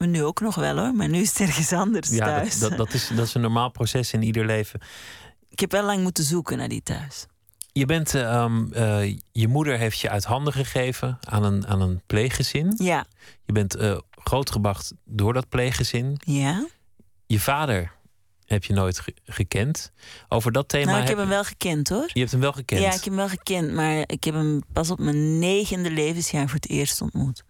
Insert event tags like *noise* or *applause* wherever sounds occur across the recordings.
Maar nu ook nog wel hoor, maar nu is het ergens anders Ja, thuis. dat, dat, dat, is, dat is een normaal proces in ieder leven. Ik heb wel lang moeten zoeken naar die thuis. Je, bent, eh, ehm, eh, je moeder heeft je uit handen gegeven aan een, aan een pleeggezin. Ja, Je bent eh, grootgebracht door dat pleeggezin. ja. Je vader heb je nooit ge- gekend. Over dat thema Nou, ik heb heb hem wel gekend hoor. je hebt hem wel gekend. Ja, ik heb hem wel gekend, maar ik heb hem pas op mijn negende levensjaar voor het eerst ontmoet.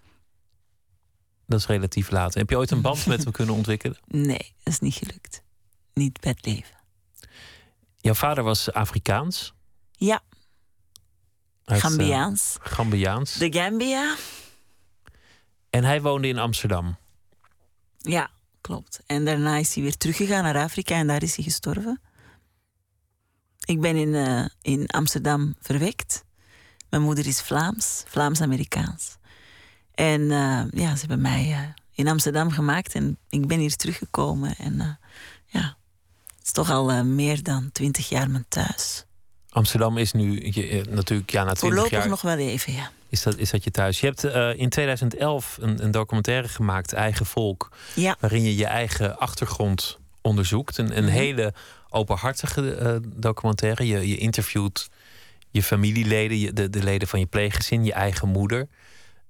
Dat is relatief laat. Heb je ooit een band met hem *laughs* kunnen ontwikkelen? Nee, dat is niet gelukt. Niet bij het leven. Jouw vader was Afrikaans. Ja, uit, eh, Gambiaans. Gambiaans. De Gambia? En hij woonde in Amsterdam. Ja, klopt. En daarna is hij weer teruggegaan naar Afrika en daar is hij gestorven. Ik ben in, eh, in Amsterdam verwekt. Mijn moeder is Vlaams, Vlaams-Amerikaans. En eh, ja, ze hebben mij eh, in Amsterdam gemaakt en ik ben hier teruggekomen. En eh, ja, het is toch al meer dan twintig jaar mijn thuis. Amsterdam is nu je, natuurlijk, ja, na Voorlopig jaar nog wel even, ja. is, dat, is dat je thuis. Je hebt in 2011 een, een documentaire gemaakt, Eigen Volk. Ja, waarin je je eigen achtergrond onderzoekt. Een, een Mhm. hele openhartige documentaire. Je, je interviewt je familieleden, je, de, de leden van je pleeggezin, je eigen moeder.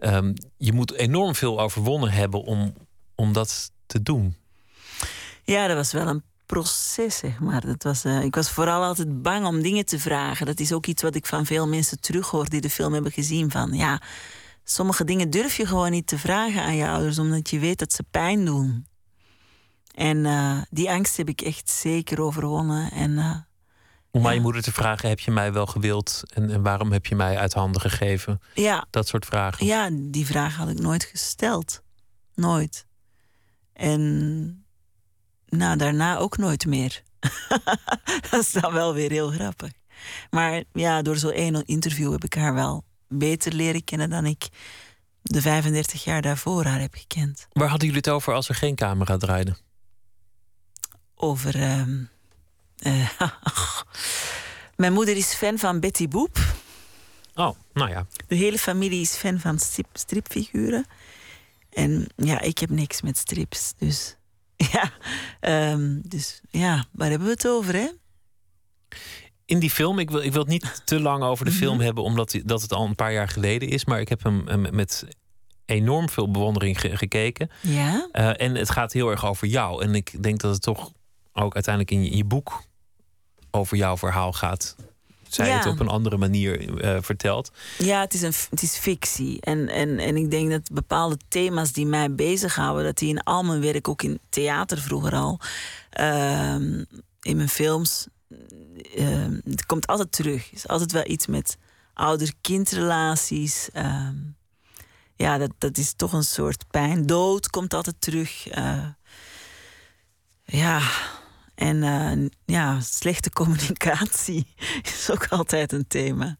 Ehm, je moet enorm veel overwonnen hebben om, om dat te doen. Ja, dat was wel een proces, zeg maar. Dat was, eh, ik was vooral altijd bang om dingen te vragen. Dat is ook iets wat ik van veel mensen terughoor die de film hebben gezien. Van ja, sommige dingen durf je gewoon niet te vragen aan je ouders, omdat je weet dat ze pijn doen. En eh, die angst heb ik echt zeker overwonnen. En eh, Om aan je moeder te vragen: heb je mij wel gewild en, en waarom heb je mij uit handen gegeven? ja, Dat soort vragen. ja, die vraag had ik nooit gesteld. Nooit. En nou, daarna ook nooit meer. *laughs* dat is dan wel weer heel grappig. Maar ja, door zo'n één interview heb ik haar wel beter leren kennen dan ik de 35 jaar daarvoor haar heb gekend. Waar hadden jullie het over als er geen camera draaide? Over. ehm, eh, *laughs* Mijn moeder is fan van Betty Boop. Oh, nou ja. De hele familie is fan van strip, stripfiguren. En ja, ik heb niks met strips. Dus *laughs* ja, ehm, dus ja, waar hebben we het over, hè? In die film, ik wil, ik wil het niet te lang over de film Mhm. hebben, omdat dat het al een paar jaar geleden is. Maar ik heb hem met enorm veel bewondering ge- gekeken. Ja, Eh, en het gaat heel erg over jou. En ik denk dat het toch ook uiteindelijk in je, in je boek over jouw verhaal gaat. Zij Ja. het op een andere manier eh, vertelt. ja het, is een, het is fictie. En, en, en ik denk dat bepaalde thema's die mij bezighouden... dat die in al mijn werk, ook in theater vroeger al... ehm, in mijn films... ehm, het komt altijd terug. Het is altijd wel iets met ouder-kindrelaties. ehm, ja, dat, dat is toch een soort pijn. Dood komt altijd terug. eh, ja, en eh, ja, slechte *laughs* communicatie is ook altijd een thema.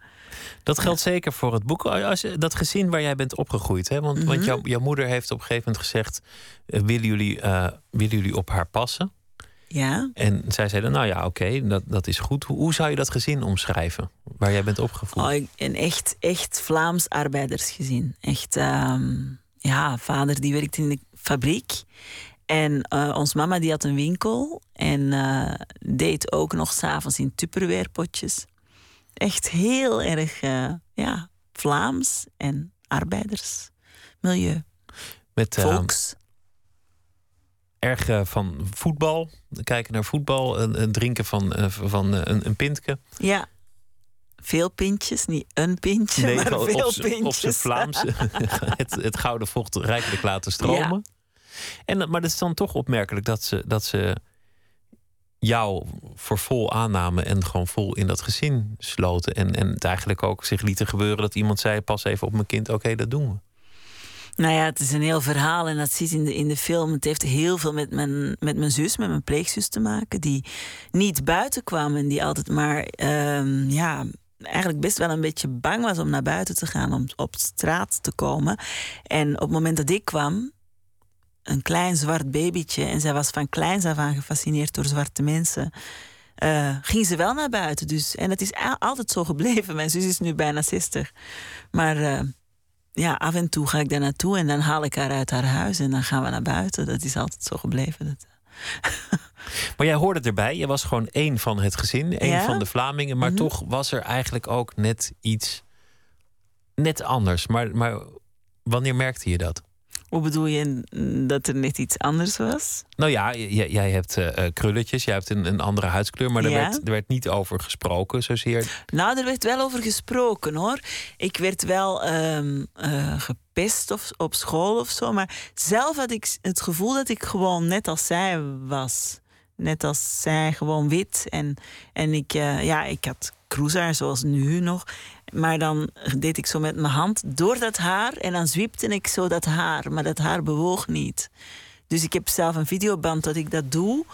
Dat geldt zeker voor het boek. Als, dat gezin waar jij bent opgegroeid. Hè? Want, want Mhm. jouw, moeder heeft op een gegeven moment gezegd... eh, willen, jullie, eh, willen jullie op haar passen? Ja, En zij zeiden, nou ja, oké, dat, dat is goed. Hoe, hoe zou je dat gezin omschrijven? Waar jij bent opgevoed? oh, een echt, echt Vlaams arbeidersgezin. Echt, ehm, ja, vader die werkte in de fabriek. En eh ons mama die had een winkel en eh, deed ook nog s'avonds in tupperwarepotjes. Echt heel erg eh, ja, Vlaams en arbeidersmilieu. Met Volks. erg van voetbal. Kijken naar voetbal. Een, een drinken van, van een, een pintje. Ja. Veel pintjes, niet een pintje, maar op- veel op pintjes. Op zijn Vlaams. *laughs* het, het gouden vocht rijkelijk laten stromen. En, maar dat is dan toch opmerkelijk dat ze, dat ze jou voor vol aannamen en gewoon vol in dat gezin sloten. En, en het eigenlijk ook zich lieten gebeuren dat iemand zei: pas even op mijn kind, oké, dat doen we. Nou ja, het is een heel verhaal en dat ziet in de, in de film. Het heeft heel veel met mijn, met mijn zus, met mijn pleegzus te maken. Die niet buiten kwam en die altijd maar, ehm, ja, eigenlijk best wel een beetje bang was om naar buiten te gaan, om op straat te komen. En op het moment dat ik kwam, een klein zwart babytje, en zij was van kleins af aan gefascineerd door zwarte mensen. eh, ging ze wel naar buiten. Dus, en het is altijd zo gebleven. Mijn zus is nu bijna 60. Maar eh, ja, af en toe ga ik daar naartoe en dan haal ik haar uit haar huis en dan gaan we naar buiten. Dat is altijd zo gebleven. Dat... *laughs* maar jij hoorde erbij, je was gewoon één van het gezin, één van de Vlamingen, maar mhm. toch was er eigenlijk ook net iets net anders. Maar, maar wanneer merkte je dat? Hoe bedoel je dat er net iets anders was? Nou ja, jij, hebt uh, krulletjes, jij hebt een, een andere huidskleur, maar er, werd, er werd niet over gesproken zozeer. Nou, er werd wel over gesproken hoor. Ik werd wel um, gepest of, op school of zo, maar zelf had ik het gevoel dat ik gewoon net als zij was. Net als zij, gewoon wit. En, en ik, ja, ik had cruiser zoals nu nog. Maar dan deed ik zo met mijn hand door dat haar en dan zwiepte ik zo dat haar, maar dat haar bewoog niet. Dus ik heb zelf een videoband dat ik dat doe.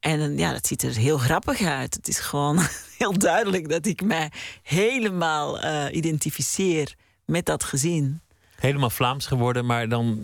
En ja, dat ziet er heel grappig uit. Het is gewoon *laughs* heel duidelijk dat ik mij helemaal uh, identificeer met dat gezin helemaal Vlaams geworden, maar dan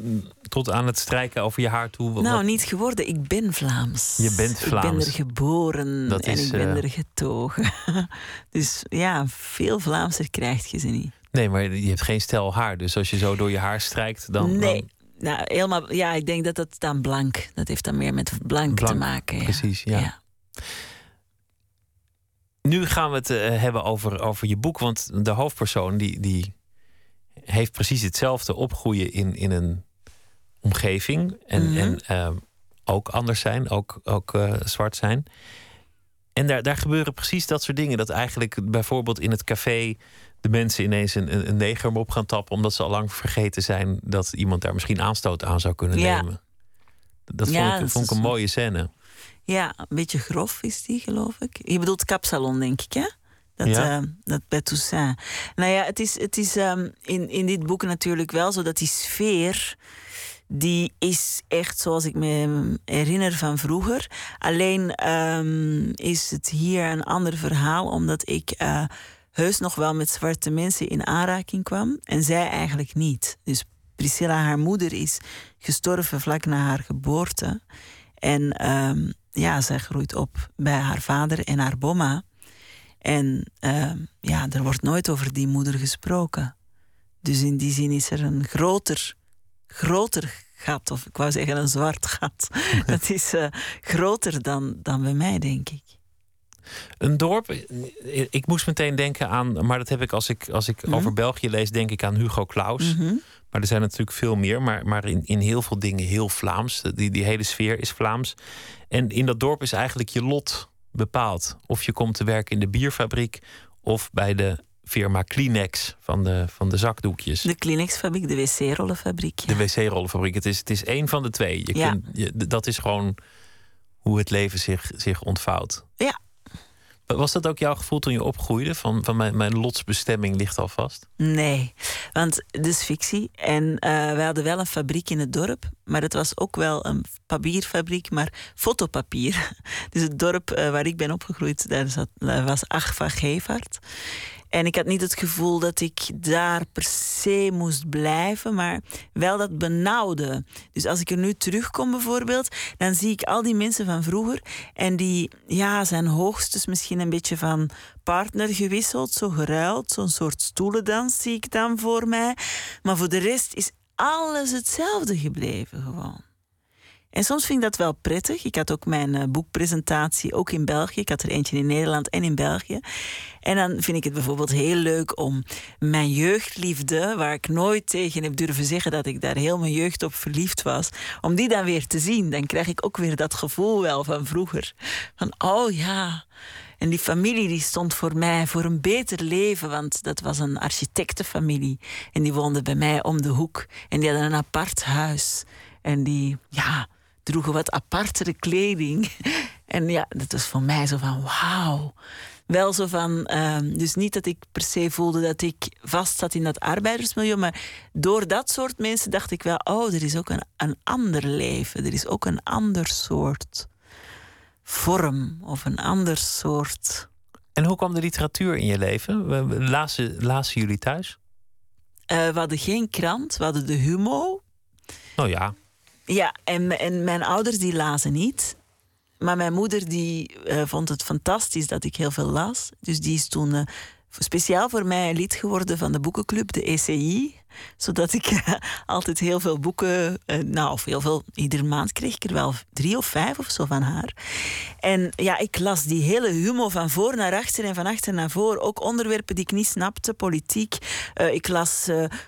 tot aan het strijken over je haar toe. Nou, niet geworden. Ik ben Vlaams. Je bent Vlaams. Ik ben er geboren Dat en ik ben uh... er getogen. *laughs* dus ja, veel Vlaamser krijg je ze niet. Nee, maar je hebt geen stel haar. Dus als je zo door je haar strijkt, dan. Nee. Nou, helemaal, ja, ik denk dat dat dan blank. Dat heeft dan meer met blank, te maken. Ja. Precies, ja. ja. Nu gaan we het uh, hebben over, over je boek. Want de hoofdpersoon die, die heeft precies hetzelfde opgroeien in, in een omgeving. En, mhm. en ehm, ook anders zijn, ook, ook uh, zwart zijn. En daar, daar gebeuren precies dat soort dingen. Dat eigenlijk bijvoorbeeld in het café de mensen ineens een, een neger op gaan tappen. omdat ze al lang vergeten zijn dat iemand daar misschien aanstoot aan zou kunnen nemen. Dat vond, ik, vond ik een mooie scène. Ja, een beetje grof is die, geloof ik. Je bedoelt kapsalon, denk ik, hè? Dat, ja. uh, dat. Nou ja, het is, het is um, in, in dit boek natuurlijk wel zo dat die sfeer. Die is echt zoals ik me herinner van vroeger. Alleen um, is het hier een ander verhaal, omdat ik uh, heus nog wel met zwarte mensen in aanraking kwam en zij eigenlijk niet. Dus Priscilla, haar moeder, is gestorven vlak na haar geboorte. En um, ja, zij groeit op bij haar vader en haar bomma. En uh, ja, er wordt nooit over die moeder gesproken. Dus in die zin is er een groter, groter gat, of ik wou zeggen een zwart gat. dat is uh, groter dan, dan bij mij, denk ik. Een dorp, ik moest meteen denken aan, maar dat heb ik als ik, als ik mm. over België lees, denk ik aan Hugo Claus. Mm -hmm. Maar er zijn natuurlijk veel meer, maar, maar in, in heel veel dingen heel Vlaams. Die, die hele sfeer is Vlaams. En in dat dorp is eigenlijk je lot bepaalt. Of je komt te werken in de bierfabriek of bij de firma Kleenex van de, van de zakdoekjes. De Kleenex-fabriek, de wc-rollenfabriek. De wc-rollenfabriek. Het is, het is één van de twee. Je ja. kunt, je, dat is gewoon hoe het leven zich, zich ontvouwt. Ja, was dat ook jouw gevoel toen je opgroeide? Van, van mijn, mijn lotsbestemming ligt al vast? Nee, want het is fictie. En uh, we hadden wel een fabriek in het dorp. Maar het was ook wel een papierfabriek, maar fotopapier. *laughs* Dus het dorp uh, waar ik ben opgegroeid, daar zat, was Agva Gevaert. En ik had niet het gevoel dat ik daar per se moest blijven, maar wel dat benauwde. Dus als ik er nu terugkom bijvoorbeeld, dan zie ik al die mensen van vroeger en die ja, zijn hoogstens misschien een beetje van partner gewisseld, zo geruild, zo'n soort stoelendans zie ik dan voor mij. Maar voor de rest is alles hetzelfde gebleven gewoon. En soms vind ik dat wel prettig. Ik had ook mijn uh, boekpresentatie ook in België. Ik had er eentje in Nederland en in België. En dan vind ik het bijvoorbeeld heel leuk om mijn jeugdliefde, waar ik nooit tegen heb durven zeggen dat ik daar heel mijn jeugd op verliefd was, om die dan weer te zien. Dan krijg ik ook weer dat gevoel wel van vroeger. Van oh ja. En die familie die stond voor mij voor een beter leven, want dat was een architectenfamilie. En die woonde bij mij om de hoek. En die hadden een apart huis. En die, ja, droegen wat apartere kleding. *laughs* En ja, dat was voor mij zo van wauw. Wel zo van, ehm, dus niet dat ik per se voelde dat ik vast zat in dat arbeidersmilieu, maar door dat soort mensen dacht ik wel, oh, er is ook een, een ander leven. Er is ook een ander soort vorm of een ander soort. En hoe kwam de literatuur in je leven? Lazen, lazen jullie thuis? Uh, we hadden geen krant, we hadden de Humo. Nou ja. Ja, en, en mijn ouders die lazen niet. Maar mijn moeder die uh, vond het fantastisch dat ik heel veel las. Dus die is toen uh, speciaal voor mij lid geworden van de boekenclub, de ECI. Zodat ik altijd heel veel boeken, nou, of heel veel, iedere maand kreeg ik er wel drie of vijf of zo van haar. En ja, ik las die hele humor van voor naar achter en van achter naar voor. Ook onderwerpen die ik niet snapte, politiek. ik las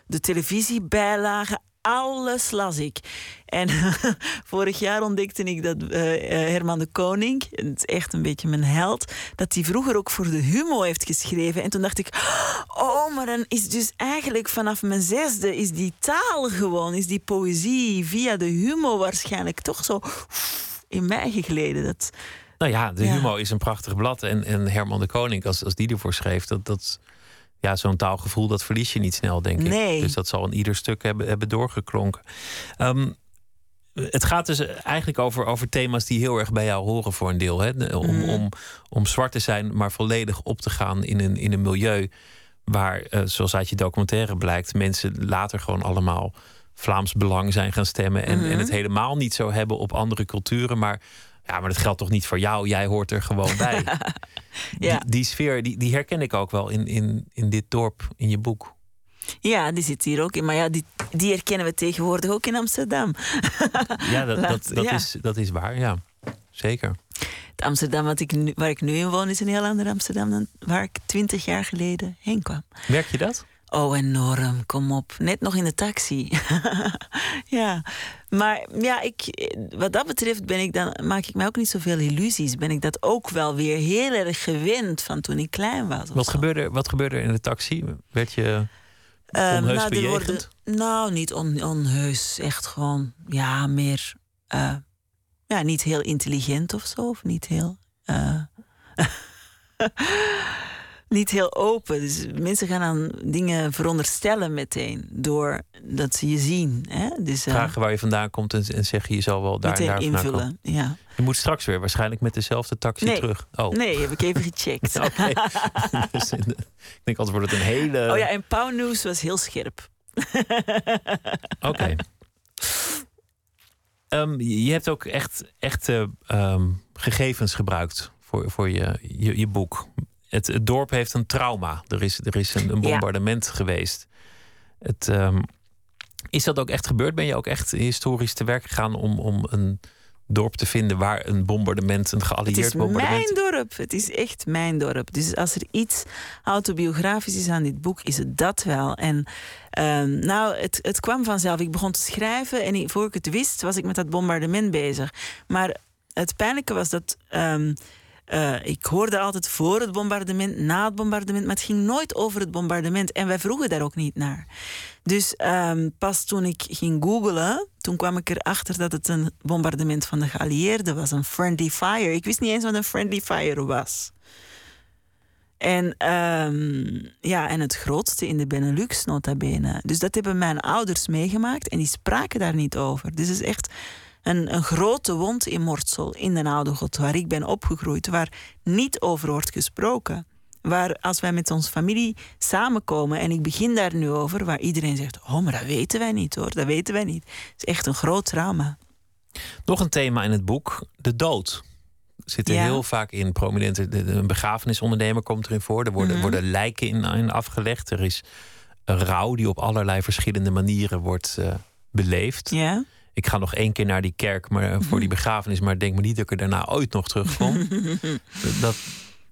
de televisiebijlagen, alles las ik. En *laughs* vorig jaar ontdekte ik dat uh, Herman de Koning, het is echt een beetje mijn held, dat hij vroeger ook voor de Humo heeft geschreven. En toen dacht ik, oh, maar dan is dus eigenlijk vanaf mijn zesde is die taal gewoon, is die poëzie via de Humo waarschijnlijk toch zo in mij gegleden. Dat, nou ja, de Humo is een prachtig blad. En, en Herman de Koning, als, als die ervoor schreef, dat, dat, ja, zo'n taalgevoel, dat verlies je niet snel, denk ik. Dus dat zal in ieder stuk hebben, hebben doorgeklonken. Ehm, het gaat dus eigenlijk over, over thema's die heel erg bij jou horen voor een deel. Hè? Om, mhm. om, om zwart te zijn, maar volledig op te gaan in een, in een milieu waar, uh, zoals uit je documentaire blijkt, mensen later gewoon allemaal Vlaams belang zijn gaan stemmen. En, en het mhm. helemaal niet zo hebben op andere culturen, maar ja, maar dat geldt toch niet voor jou? Jij hoort er gewoon bij. *laughs* ja. die, die, sfeer, die, die herken ik ook wel in, in, in dit dorp, in je boek. Ja, die zit hier ook in. Maar ja, die, die herkennen we tegenwoordig ook in Amsterdam. ja, dat, *laughs* dat, dat, Is, dat is waar, ja. Zeker. Het Amsterdam wat ik nu, waar ik nu in woon is een heel ander Amsterdam dan waar ik twintig jaar geleden heen kwam. Merk je dat? Oh, enorm. Kom op. Net nog in de taxi. *laughs* ja. Maar ja, ik, wat dat betreft ben ik dan, maak ik mij ook niet zoveel illusies. Ben ik dat ook wel weer heel erg gewend van toen ik klein was. Wat gebeurde, wat gebeurde er in de taxi? Werd je uh, onheus nou, worden, nou, niet on, onheus. Echt gewoon, ja, meer... Uh, ja, niet heel intelligent of zo. Of niet heel... Uh, *laughs* niet heel open. Dus mensen gaan aan dingen veronderstellen meteen. Doordat ze je zien. Hè? Dus, uh, Vragen waar je vandaan komt en, en zeggen je zal wel daar en daar invullen. Ja. Je moet straks weer waarschijnlijk met dezelfde taxi nee. terug. Oh. Nee, heb ik even gecheckt. *laughs* *laughs* dus ik denk altijd wordt het een hele... Oh ja, en Pauw News was heel scherp. *laughs* Oké. Um, je hebt ook echt, echt um, gegevens gebruikt voor, voor je, je, je boek het, dorp heeft een trauma. Er is, er is een, een bombardement geweest. Het, um, is dat ook echt gebeurd? Ben je ook echt historisch te werk gegaan om, om een dorp te vinden waar een bombardement, een geallieerd bombardement. Het is mijn dorp. Het is echt mijn dorp. Dus als er iets autobiografisch is aan dit boek, is het dat wel. En um, nou, het, het kwam vanzelf. Ik begon te schrijven en voor ik het wist, was ik met dat bombardement bezig. Maar het pijnlijke was dat. Um, uh, ik hoorde altijd voor het bombardement, na het bombardement, maar het ging nooit over het bombardement. En wij vroegen daar ook niet naar. Dus um, pas toen ik ging googlen, toen kwam ik erachter dat het een bombardement van de geallieerden was, een friendly fire. Ik wist niet eens wat een friendly fire was. En, um, ja, en het grootste in de Benelux, nota bene. Dus dat hebben mijn ouders meegemaakt en die spraken daar niet over. Dus het is echt een, een grote wond in Mortsel, in de Oude God, waar ik ben opgegroeid, waar niet over wordt gesproken. Waar als wij met onze familie samenkomen, en ik begin daar nu over, waar iedereen zegt: Oh, maar dat weten wij niet hoor, dat weten wij niet. Het is echt een groot trauma. Nog een thema in het boek: de dood. Zit er heel vaak in. Prominente, een begrafenisondernemer komt erin voor. Er worden, mhm. worden lijken in, in, afgelegd. Er is een rouw die op allerlei verschillende manieren wordt uh, beleefd. Ja ik ga nog één keer naar die kerk maar, eh, voor die mhm. begrafenis, maar denk me niet dat ik er daarna ooit nog terugkom. *laughs* dat,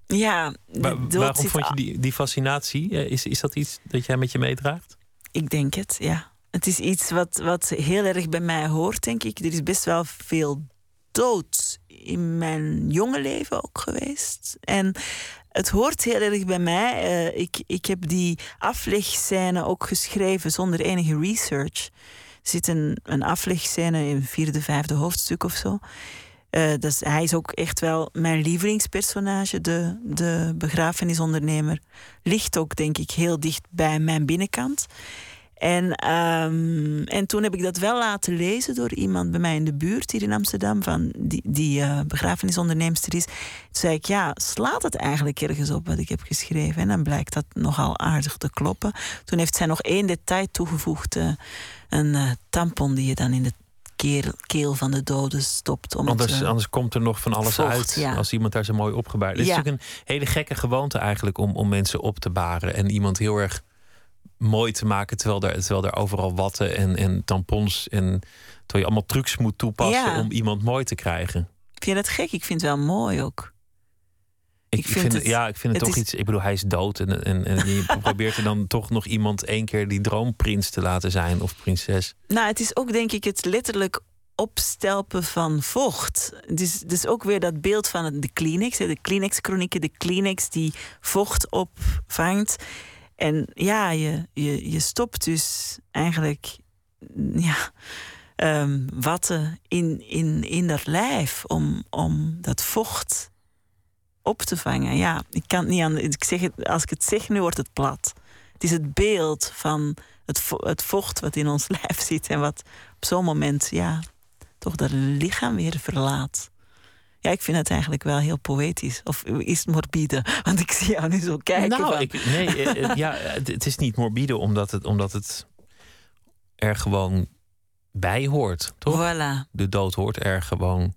ja, waarom vond je die, die fascinatie? Eh, is, is dat iets dat jij met je meedraagt? Ik denk het, ja. Het is iets wat, wat heel erg bij mij hoort, denk ik. Er is best wel veel dood in mijn jonge leven ook geweest. En het hoort heel erg bij mij. Uh, ik, ik heb die aflegscène ook geschreven zonder enige research zit een, een aflegscène in vierde, vijfde hoofdstuk of zo. Uh, dus hij is ook echt wel mijn lievelingspersonage, de, de begrafenisondernemer. Ligt ook, denk ik, heel dicht bij mijn binnenkant. En, um, en toen heb ik dat wel laten lezen door iemand bij mij in de buurt hier in Amsterdam, van die, die uh, begrafenisondernemster is. Toen zei ik, ja, slaat het eigenlijk ergens op wat ik heb geschreven? En dan blijkt dat nogal aardig te kloppen. Toen heeft zij nog één detail toegevoegd. Uh, een uh, tampon die je dan in de keel, keel van de doden stopt. Om anders, het, anders komt er nog van alles uit als iemand daar zo mooi opgebaard is. Het is natuurlijk een hele gekke gewoonte eigenlijk om, om mensen op te baren en iemand heel erg mooi te maken terwijl er, terwijl er overal watten en, en tampons en terwijl je allemaal trucs moet toepassen om iemand mooi te krijgen. Vind je dat gek? Ik vind het wel mooi ook. Ik, vind, het, ja, ik vind het, toch iets. Ik bedoel, hij is dood. En, en, en je *laughs* probeert er dan toch nog iemand één keer die droomprins te laten zijn of prinses. Nou, het is ook denk ik het letterlijk opstelpen van vocht. Dus, dus ook weer dat beeld van de Kleenex, de Kleenex-chronieken, de Kleenex die vocht opvangt. En ja, je, je, je stopt dus eigenlijk ja, um, watten in, in, in dat lijf om, om dat vocht op te vangen. Ja, ik kan het niet aan. Ik zeg het, als ik het zeg, nu wordt het plat. Het is het beeld van het, het vocht wat in ons *laughs* lijf zit en wat op zo'n moment, ja, toch dat lichaam weer verlaat. Ja, ik vind het eigenlijk wel heel poëtisch. Of is het morbide? *laughs* Want ik zie jou nu zo kijken. Nou, ik, nee, eh, eh, ja, het is niet morbide omdat het, omdat het er gewoon bij hoort, toch? Voilà. De dood hoort er gewoon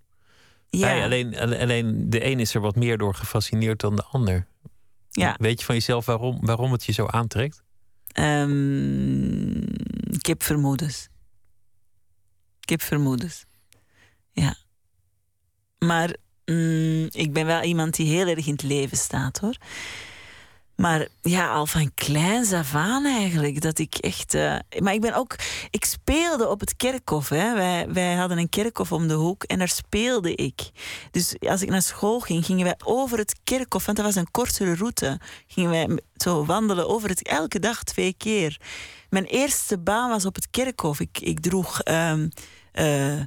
ja. alleen, alleen de een is er wat meer door gefascineerd dan de ander. Ja. Weet je van jezelf waarom, waarom het je zo aantrekt? Um, ik heb vermoedens. Ik heb vermoedens. Ja. Maar mm, ik ben wel iemand die heel erg in het leven staat hoor. Maar ja, al van kleins af aan eigenlijk. Dat ik echt. Uh, maar ik ben ook. Ik speelde op het kerkhof. Hè. Wij, wij hadden een kerkhof om de hoek en daar speelde ik. Dus als ik naar school ging, gingen wij over het kerkhof. Want dat was een kortere route. Gingen wij zo wandelen over het. Elke dag twee keer. Mijn eerste baan was op het kerkhof. Ik, ik droeg. Um, uh,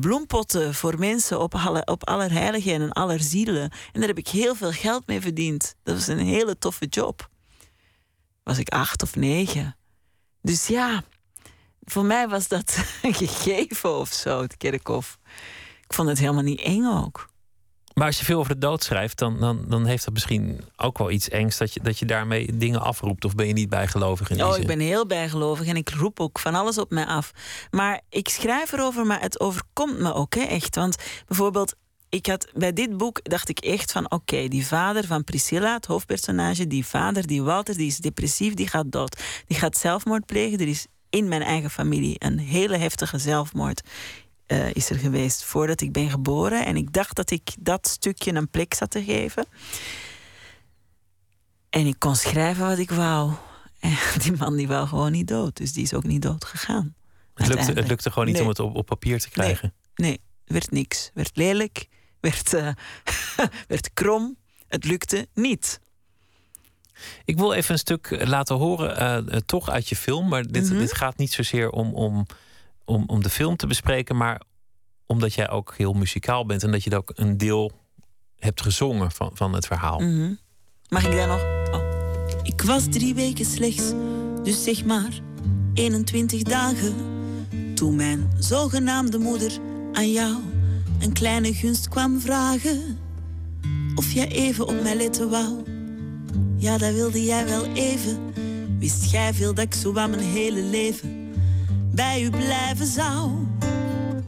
bloempotten voor mensen op, alle, op Allerheiligen en Allerzielen. En daar heb ik heel veel geld mee verdiend. Dat was een hele toffe job. Was ik acht of negen. Dus ja, voor mij was dat *laughs* een gegeven of zo, het kerkhof. Ik vond het helemaal niet eng ook. Maar als je veel over de dood schrijft, dan, dan, dan heeft dat misschien ook wel iets engs dat je, dat je daarmee dingen afroept. Of ben je niet bijgelovig in Oh, ik ben heel bijgelovig en ik roep ook van alles op mij af. Maar ik schrijf erover, maar het overkomt me ook hè, echt. Want bijvoorbeeld, ik had, bij dit boek dacht ik echt van oké, die vader van Priscilla, het hoofdpersonage, die vader, die Walter, die is depressief, die gaat dood. Die gaat zelfmoord plegen. Er is in mijn eigen familie een hele heftige zelfmoord uh, is er geweest voordat ik ben geboren. En ik dacht dat ik dat stukje een plek zat te geven. En ik kon schrijven wat ik wou. En *laughs* die man die wou gewoon niet dood. Dus die is ook niet dood gegaan. Het lukte, het lukte gewoon niet om het op, op, papier te krijgen. Nee, nee, werd niks. Werd lelijk. Werd, uh, *laughs* werd krom. Het lukte niet. Ik wil even een stuk laten horen, uh, toch uit je film. Maar dit, mm dit gaat niet zozeer om, om om, om de film te bespreken, maar omdat jij ook heel muzikaal bent en dat je ook een deel hebt gezongen van, van het verhaal. Mhm. Mag ik daar nog? Oh. Ik was drie weken slechts, dus zeg maar 21 dagen. Toen mijn zogenaamde moeder aan jou een kleine gunst kwam vragen. Of jij even op mij letten wou. Ja, dat wilde jij wel even. Wist jij veel dat ik zo aan mijn hele leven bij u blijven zou.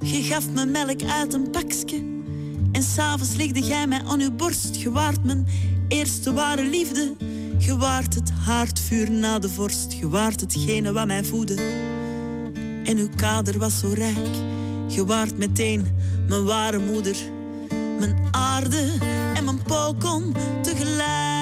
Je gaf me melk uit een pakje. En s'avonds legde jij mij aan uw borst. Je waart mijn eerste ware liefde. Je waart het haardvuur na de vorst. Je waart hetgene wat mij voedde. En uw kader was zo rijk. Je waart meteen mijn ware moeder. Mijn aarde en mijn pokon tegelijk.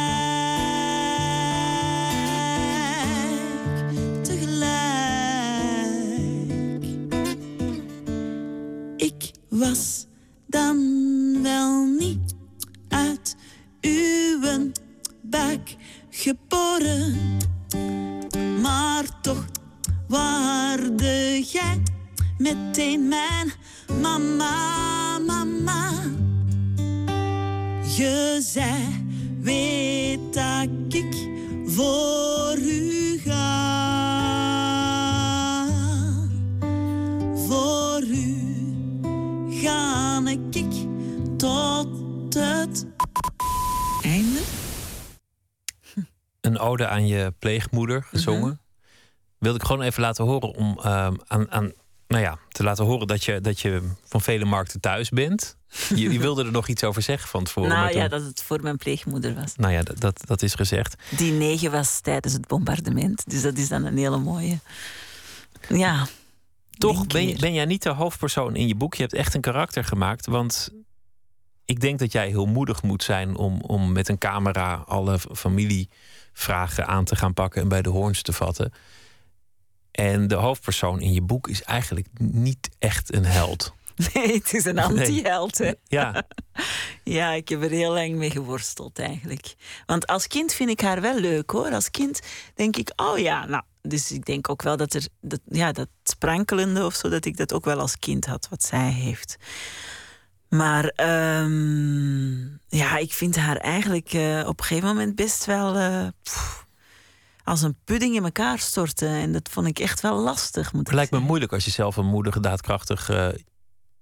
Pleegmoeder gezongen. Mm Wilde ik gewoon even laten horen om ehm, aan, aan nou ja, te laten horen dat je, dat je van vele markten thuis bent. *laughs* Je, je wilde er nog iets over zeggen van tevoren. Nou ja, dat het voor mijn pleegmoeder was. Nou ja, dat, dat, dat is gezegd. Die negen was tijdens het bombardement. Dus dat is dan een hele mooie. Ja. Toch ben, ben jij niet de hoofdpersoon in je boek. Je hebt echt een karakter gemaakt. Want ik denk dat jij heel moedig moet zijn om, om met een camera alle familievragen aan te gaan pakken en bij de hoorns te vatten. En de hoofdpersoon in je boek is eigenlijk niet echt een held. Nee, het is een anti-held. Ja. *laughs* ja, ik heb er heel lang mee geworsteld eigenlijk. Want als kind vind ik haar wel leuk hoor. Als kind denk ik, oh ja, nou. Dus ik denk ook wel dat er, dat, ja, dat sprankelende of zo, dat ik dat ook wel als kind had, wat zij heeft. Maar um, ja, ik vind haar eigenlijk uh, op een gegeven moment best wel. Uh, als een pudding in elkaar storten. En dat vond ik echt wel lastig. het lijkt me moeilijk als je zelf een moedige, daadkrachtig uh,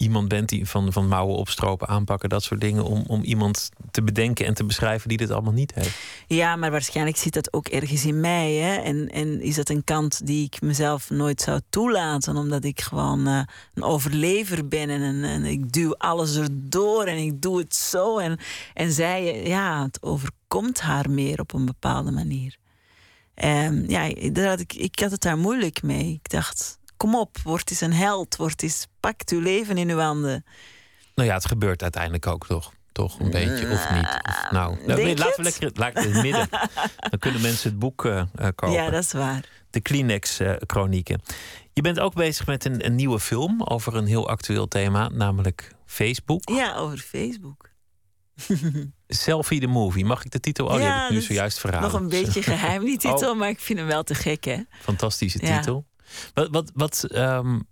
iemand bent die van, van mouwen opstropen, aanpakken, dat soort dingen. Om, om iemand te bedenken en te beschrijven die dit allemaal niet heeft. Ja, maar waarschijnlijk zit dat ook ergens in mij. Hè? En, en is dat een kant die ik mezelf nooit zou toelaten, omdat ik gewoon uh, een overlever ben en, en, ik duw alles erdoor en ik doe het zo. En, en zij, ja, het overkomt haar meer op een bepaalde manier. Um, ja, daar had ik, ik had het daar moeilijk mee. Ik dacht, kom op, word eens een held. Word eens, pak uw leven in uw handen. Nou ja, het gebeurt uiteindelijk ook toch. Toch een beetje, of niet? Of, nou, nou laten we lekker we in het midden. Dan kunnen mensen het boek uh, kopen. Ja, dat is waar. De Kleenex-chronieken. Je bent ook bezig met een, een nieuwe film over een heel actueel thema, namelijk Facebook. Ja, over Facebook. *laughs* Selfie the Movie. Mag ik de titel? Oh, ja, die heb ik nu zojuist verraden. Nog een beetje *laughs* geheim, die titel, oh. maar ik vind hem wel te gek, hè? Fantastische titel. Wat, wat, wat, um,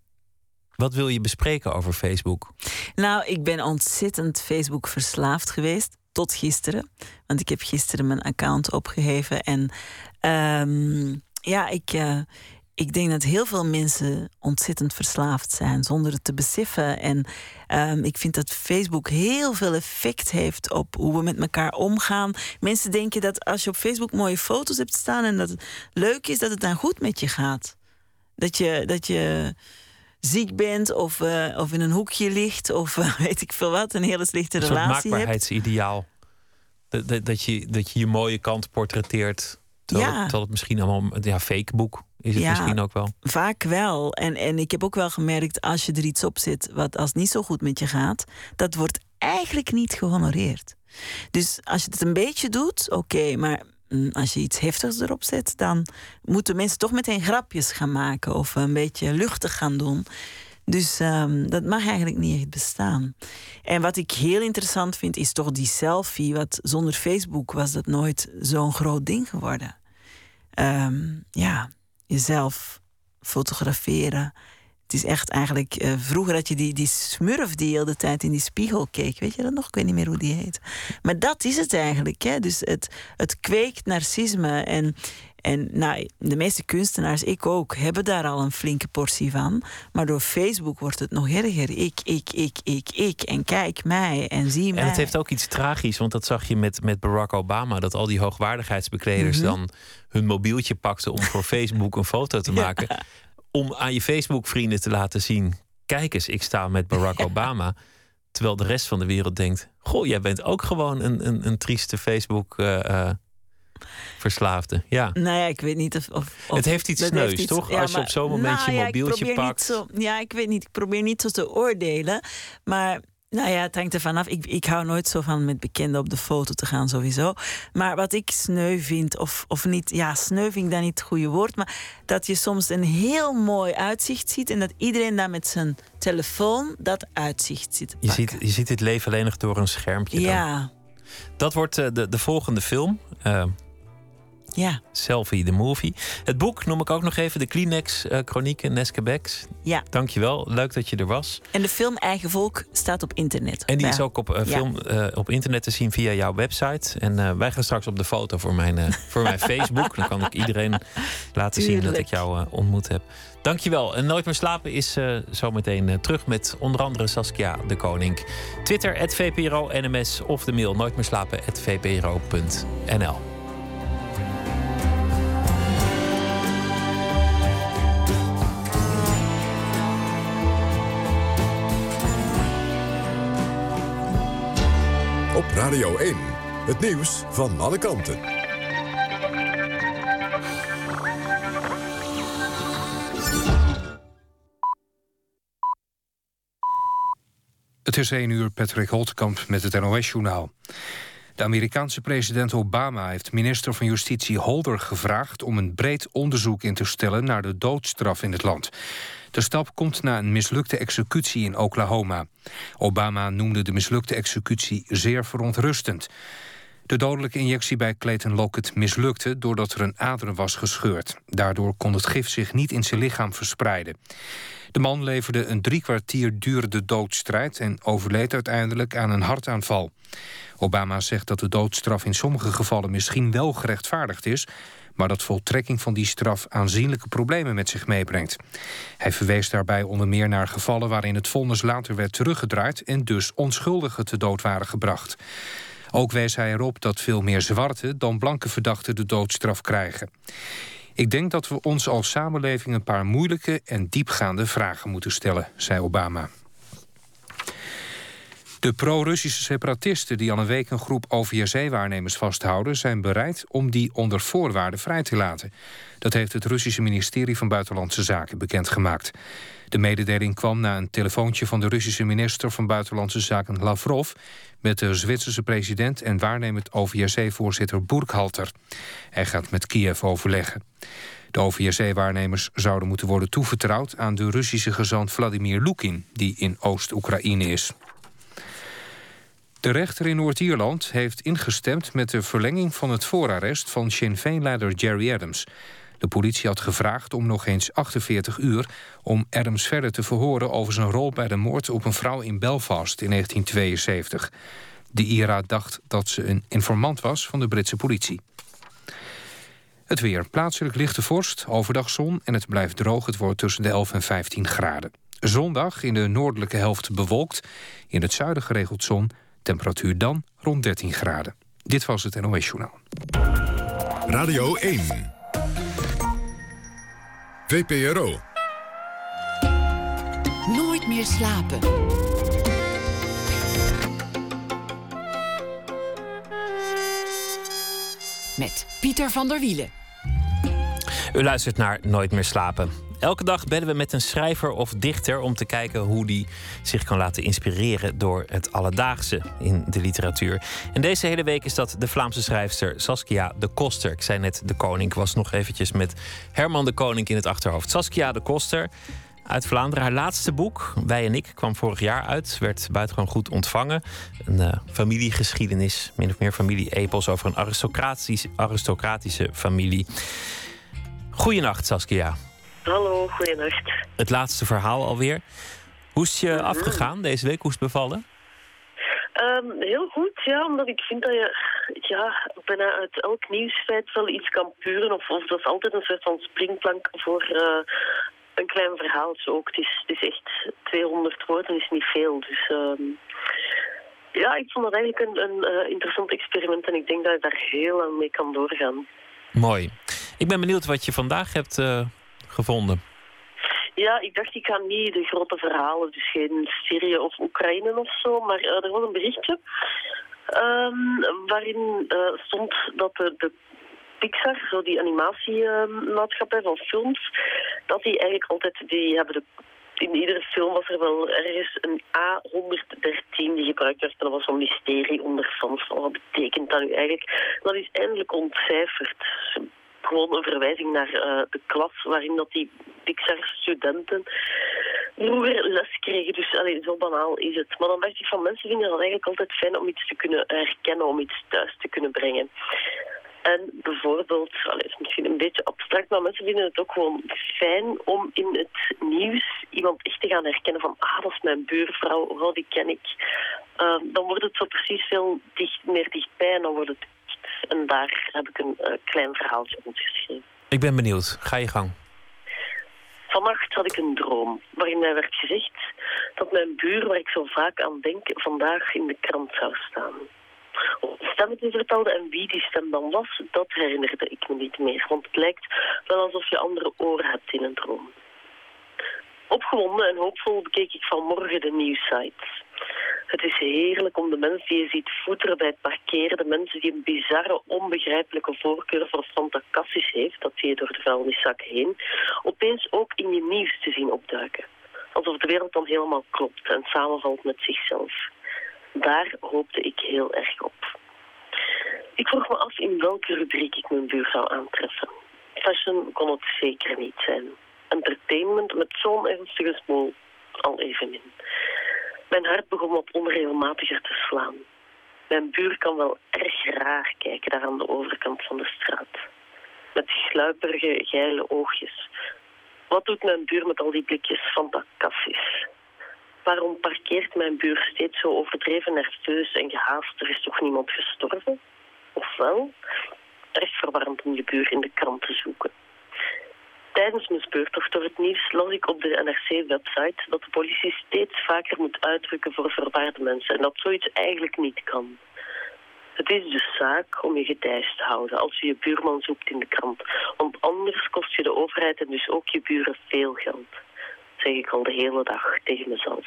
wat wil je bespreken over Facebook? Nou, ik ben ontzettend Facebook verslaafd geweest. Tot gisteren. Want ik heb gisteren mijn account opgeheven. En um, ja, ik, uh, ik denk dat heel veel mensen ontzettend verslaafd zijn zonder het te beseffen. En um, ik vind dat Facebook heel veel effect heeft op hoe we met elkaar omgaan. Mensen denken dat als je op Facebook mooie foto's hebt staan en dat het leuk is, dat het dan goed met je gaat. Dat je, dat je ziek bent of, uh, of in een hoekje ligt of uh, *laughs* weet ik veel wat, een hele slechte relatie hebt. Een maakbaarheidsideaal. Dat, dat, dat, je, dat je je mooie kant portretteert. Terwijl, ja. terwijl het misschien allemaal ja, fake boek is het misschien ook wel? Vaak wel. En, en ik heb ook wel gemerkt, als je er iets op zit wat als niet zo goed met je gaat, dat wordt eigenlijk niet gehonoreerd. Dus als je het een beetje doet, oké, maar als je iets heftigs erop zet, dan moeten mensen toch meteen grapjes gaan maken of een beetje luchtig gaan doen. Dus um, dat mag eigenlijk niet echt bestaan. En wat ik heel interessant vind, is toch die selfie. Wat zonder Facebook was dat nooit zo'n groot ding geworden. Um, ja, jezelf fotograferen. Het is echt eigenlijk. Uh, vroeger had je die, die smurf die heel de tijd in die spiegel keek. Weet je dat nog? Ik weet niet meer hoe die heet. Maar dat is het eigenlijk. Hè? Dus het, het kweekt narcisme. En en nou, de meeste kunstenaars, ik ook, hebben daar al een flinke portie van. Maar door Facebook wordt het nog erger. Ik, ik, ik, ik, ik. En kijk mij en zie mij. En het heeft ook iets tragisch, want dat zag je met, met Barack Obama. Dat al die hoogwaardigheidsbekleders mhm. dan hun mobieltje pakten om voor *laughs* Facebook een foto te maken. Om aan je Facebook-vrienden te laten zien: kijk eens, ik sta met Barack *laughs* Obama. Terwijl de rest van de wereld denkt: Goh, jij bent ook gewoon een, een, een trieste Facebook. Uh, Verslaafde, ja. Nou ja, ik weet niet of... of, het heeft iets sneus, toch? Als je op zo'n moment nou, je mobieltje ja, pakt. Zo, ja, ik weet niet. Ik probeer niet zo te oordelen. Maar nou ja, het hangt er vanaf. Ik, ik hou nooit zo van met bekenden op de foto te gaan, sowieso. Maar wat ik sneu vind, of, of niet, ja, sneu vind ik dan niet het goede woord, maar dat je soms een heel mooi uitzicht ziet en dat iedereen daar met zijn telefoon dat uitzicht zit. Je ziet, je ziet dit leven alleen nog door een schermpje. Ja. Dat wordt uh, de, de volgende film. Uh, ja. Selfie, de movie. Het boek noem ik ook nog even, de Kleenex uh, Chronieken, Neske Becks. Ja. Dankjewel, leuk dat je er was. En de film Eigen Volk staat op internet. En die is ook op, uh, film, uh, op internet te zien via jouw website. En wij gaan straks op de foto voor mijn, *laughs* voor mijn Facebook. Dan kan ik iedereen laten zien dat ik jou ontmoet heb. Dankjewel. En Nooit meer slapen is uh, zometeen terug met onder andere Saskia de Koning. Twitter, VPRO NMS of de mail nooit VPRO.nl. Radio 1, het nieuws van alle kanten. Het is 1 uur, Patrick Holtkamp met het NOS-journaal. De Amerikaanse president Obama heeft minister van Justitie Holder gevraagd... om een breed onderzoek in te stellen naar de doodstraf in het land. De stap komt na een mislukte executie in Oklahoma. Obama noemde de mislukte executie zeer verontrustend. De dodelijke injectie bij Clayton Lockett mislukte doordat er een ader was gescheurd. Daardoor kon het gif zich niet in zijn lichaam verspreiden. De man leverde een drie kwartier durende doodstrijd... en overleed uiteindelijk aan een hartaanval. Obama zegt dat de doodstraf in sommige gevallen misschien wel gerechtvaardigd is maar dat voltrekking van die straf aanzienlijke problemen met zich meebrengt. Hij verwees daarbij onder meer naar gevallen waarin het vonnis later werd teruggedraaid en dus onschuldigen te dood waren gebracht. Ook wees hij erop dat veel meer zwarte dan blanke verdachten de doodstraf krijgen. Ik denk dat we ons als samenleving een paar moeilijke en diepgaande vragen moeten stellen, zei Obama. De pro-Russische separatisten die al een week een groep OVSE-waarnemers vasthouden... zijn bereid om die onder voorwaarden vrij te laten. Dat heeft het Russische ministerie van Buitenlandse Zaken bekendgemaakt. De mededeling kwam na een telefoontje van de Russische minister van Buitenlandse Zaken Lavrov... met de Zwitserse president en waarnemend OVSE-voorzitter Burkhalter. Hij gaat met Kiev overleggen. De OVSE-waarnemers zouden moeten worden toevertrouwd aan de Russische gezant Vladimir Lukin... die in Oost-Oekraïne is. De rechter in Noord-Ierland heeft ingestemd met de verlenging van het voorarrest van Sinn Féin-leider Jerry Adams. De politie had gevraagd om nog eens 48 uur om Adams verder te verhoren over zijn rol bij de moord op een vrouw in Belfast in 1972. De IRA dacht dat ze een informant was van de Britse politie. Het weer. Plaatselijk lichte vorst, overdag zon en het blijft droog. Het wordt tussen de 11 en 15 graden. Zondag in de noordelijke helft bewolkt. In het zuiden geregeld zon Temperatuur dan rond 13 graden. Dit was het NOS Journaal. Radio 1. VPRO. Nooit meer slapen. Met Pieter van der Wielen. U luistert naar Nooit meer slapen. Elke dag bellen we met een schrijver of dichter om te kijken hoe die zich kan laten inspireren door het alledaagse in de literatuur. En deze hele week is dat de Vlaamse schrijfster Saskia de Koster. Ik zei net de koning, was nog eventjes met Herman de Koning in het achterhoofd. Saskia de Koster uit Vlaanderen. Haar laatste boek, Wij en ik, kwam vorig jaar uit. Werd buitengewoon goed ontvangen. Een uh, familiegeschiedenis, min of meer familie-epos over een aristocratische, aristocratische familie. Goedenacht, Saskia. Hallo, goeienacht. Het laatste verhaal alweer. Hoe is je mhm. afgegaan deze week? Hoe is het bevallen? Um, heel goed, ja, omdat ik vind dat je ja, bijna uit elk nieuwsfeit wel iets kan puren. Of, of dat is altijd een soort van springplank voor uh, een klein verhaaltje ook. Het is, het is echt 200 woorden, is niet veel. Dus um, ja, ik vond dat eigenlijk een, een uh, interessant experiment en ik denk dat je daar heel lang mee kan doorgaan. Mooi. Ik ben benieuwd wat je vandaag hebt uh, gevonden? Ja, ik dacht ik ga niet de grote verhalen, dus geen Syrië of Oekraïne of zo, maar uh, er was een berichtje um, waarin uh, stond dat de, de Pixar, zo die animatiemaatschappij van films, dat die eigenlijk altijd, die hebben de in iedere film was er wel ergens een A113 die gebruikt werd. Dat was een mysterie onder fans. Wat betekent dat nu eigenlijk? Dat is eindelijk ontcijferd gewoon een verwijzing naar uh, de klas waarin dat die Pixar-studenten vroeger les kregen. Dus allee, zo banaal is het. Maar dan dacht ik van mensen vinden het eigenlijk altijd fijn om iets te kunnen herkennen, om iets thuis te kunnen brengen. En bijvoorbeeld, allee, is misschien een beetje abstract, maar mensen vinden het ook gewoon fijn om in het nieuws iemand echt te gaan herkennen van ah, dat is mijn buurvrouw, oh, die ken ik. Uh, dan wordt het zo precies veel dicht, meer dichtbij en dan wordt het en daar heb ik een uh, klein verhaaltje geschreven. Ik ben benieuwd. Ga je gang. Vannacht had ik een droom waarin mij werd gezegd dat mijn buur, waar ik zo vaak aan denk, vandaag in de krant zou staan. Of de stem het vertelde en wie die stem dan was, dat herinnerde ik me niet meer. Want het lijkt wel alsof je andere oren hebt in een droom. Opgewonden en hoopvol bekeek ik vanmorgen de nieuwsites. Het is heerlijk om de mensen die je ziet voeteren bij het parkeren, de mensen die een bizarre, onbegrijpelijke voorkeur voor Santa Cassis heeft, dat zie je door de vuilniszak heen, opeens ook in je nieuws te zien opduiken. Alsof de wereld dan helemaal klopt en samenvalt met zichzelf. Daar hoopte ik heel erg op. Ik vroeg me af in welke rubriek ik mijn buur zou aantreffen. Fashion kon het zeker niet zijn. Entertainment met zo'n ernstige smoel al even in. Mijn hart begon wat onregelmatiger te slaan. Mijn buur kan wel erg raar kijken daar aan de overkant van de straat. Met sluiperige, geile oogjes. Wat doet mijn buur met al die blikjes van dat? Waarom parkeert mijn buur steeds zo overdreven nerveus en gehaast? Er is toch niemand gestorven? Ofwel, erg verwarmd om je buur in de krant te zoeken. Tijdens mijn speurtocht door het nieuws las ik op de NRC-website dat de politie steeds vaker moet uitdrukken voor verwaarde mensen en dat zoiets eigenlijk niet kan. Het is dus zaak om je getijs te houden als je je buurman zoekt in de krant. Want anders kost je de overheid en dus ook je buren veel geld. Dat zeg ik al de hele dag tegen mezelf.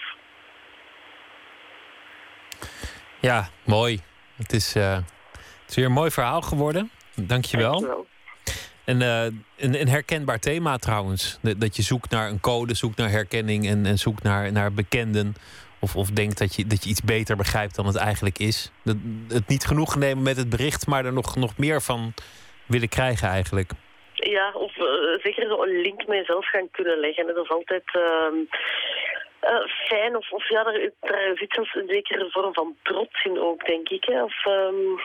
Ja, mooi. Het is, uh, het is weer een mooi verhaal geworden. Dankjewel. Dankjewel. En uh, een, herkenbaar thema trouwens. Dat je zoekt naar een code, zoekt naar herkenning en, en zoekt naar, naar bekenden. Of, of denkt dat je, dat je iets beter begrijpt dan het eigenlijk is. Dat, het niet genoeg nemen met het bericht, maar er nog, nog meer van willen krijgen eigenlijk. Ja, of uh, zeker zo een link met jezelf gaan kunnen leggen. Dat is altijd uh, fijn. Of, of ja, daar zit zelfs een zekere vorm van trots in ook, denk ik. Hè. Of, um,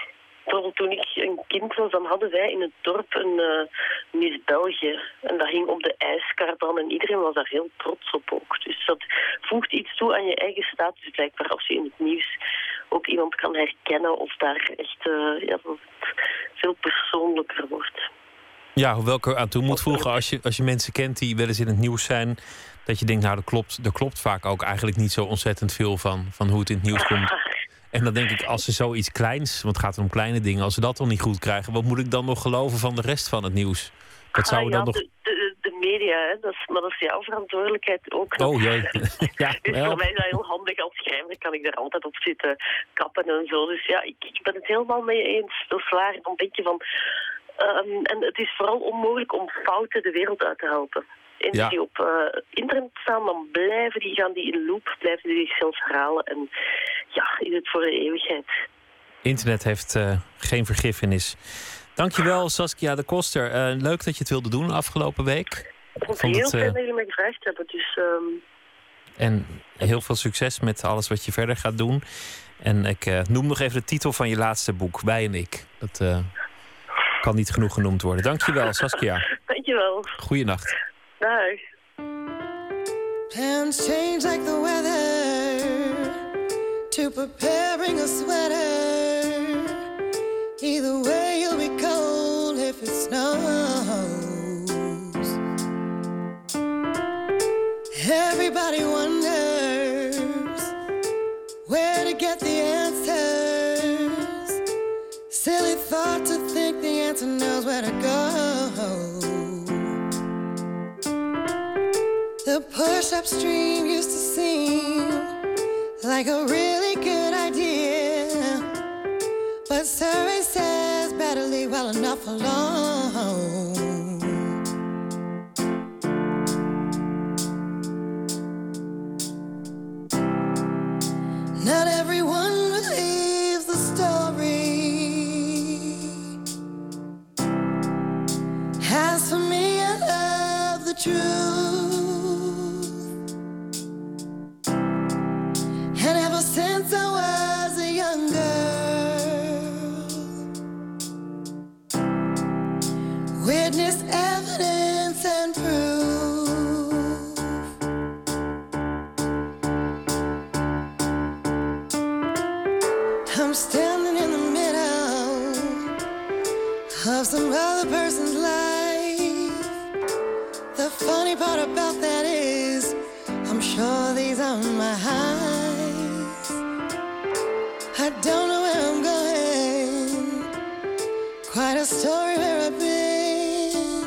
bijvoorbeeld toen ik een kind was, dan hadden wij in het dorp een uh, Miss België. En dat hing op de ijskar dan en iedereen was daar heel trots op ook. Dus dat voegt iets toe aan je eigen status blijkbaar als je in het nieuws ook iemand kan herkennen of daar echt uh, ja, dat het veel persoonlijker wordt. Ja, hoewel ik er aan toe moet voegen, als je, als je mensen kent die wel eens in het nieuws zijn, dat je denkt, nou, er klopt, er klopt vaak ook eigenlijk niet zo ontzettend veel van, van hoe het in het nieuws komt. *laughs* En dan denk ik, als ze zoiets kleins, want het gaat om kleine dingen, als ze dat dan niet goed krijgen, wat moet ik dan nog geloven van de rest van het nieuws? Zou ah, dan nog. De, de, de media, hè? Dat is, maar dat is jouw verantwoordelijkheid ook. Oh jee. *laughs* ja, dus voor mij is dat heel handig als schrijver, kan ik daar altijd op zitten kappen en zo. Dus ja, ik, ik ben het helemaal mee eens. Dat is waar. Dan denk je van. Um, en het is vooral onmogelijk om fouten de wereld uit te helpen. En ja. die op uh, internet staan, dan blijven die, gaan die in loop, blijven die zichzelf herhalen. En ja, is het voor de eeuwigheid. Internet heeft uh, geen vergiffenis. Dankjewel Saskia de Koster. Uh, leuk dat je het wilde doen afgelopen week. Ik vond het heel fijn dat jullie me gevraagd hebben. Dus, um... En heel veel succes met alles wat je verder gaat doen. En ik noem nog even de titel van je laatste boek, Wij en ik. Dat kan niet genoeg genoemd worden. Dankjewel Saskia. *laughs* Dankjewel. Goeienacht. Dag. Plans change like the weather to preparing a sweater. Either way, you'll be cold if it snows. Everybody wonders where to get the answers. Silly thought to think the answer knows where to go. The push upstream used to seem like a really good idea. But survey says better leave well enough alone. Not everyone believes the story. As for me, I love the truth. Part about that is, I'm sure these are my highs. I don't know where I'm going. Quite a story where I've been.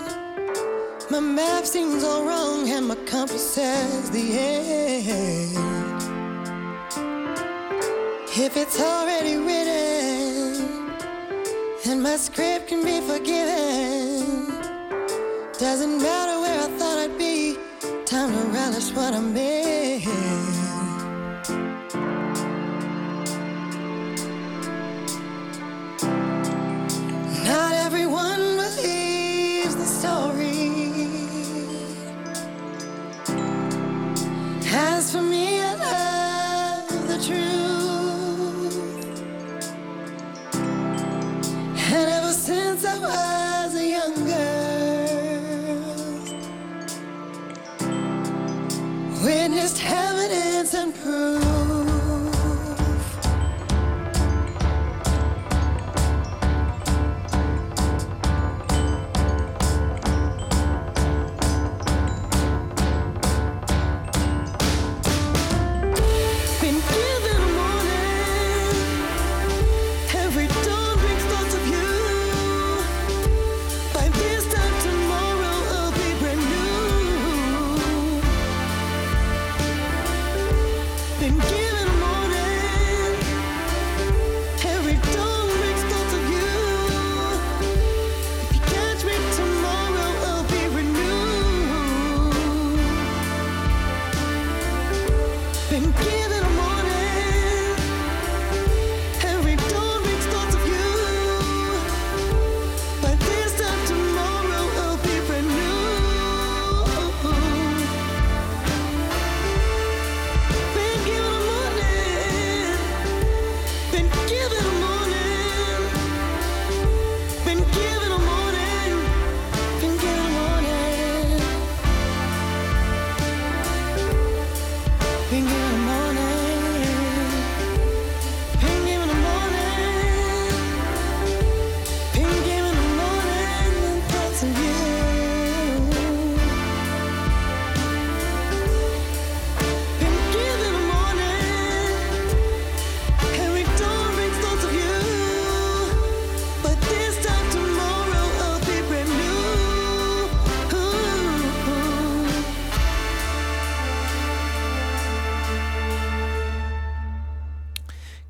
My map seems all wrong, and my compass says the end. If it's already written, and my script can be forgiven, doesn't matter that's what I mean.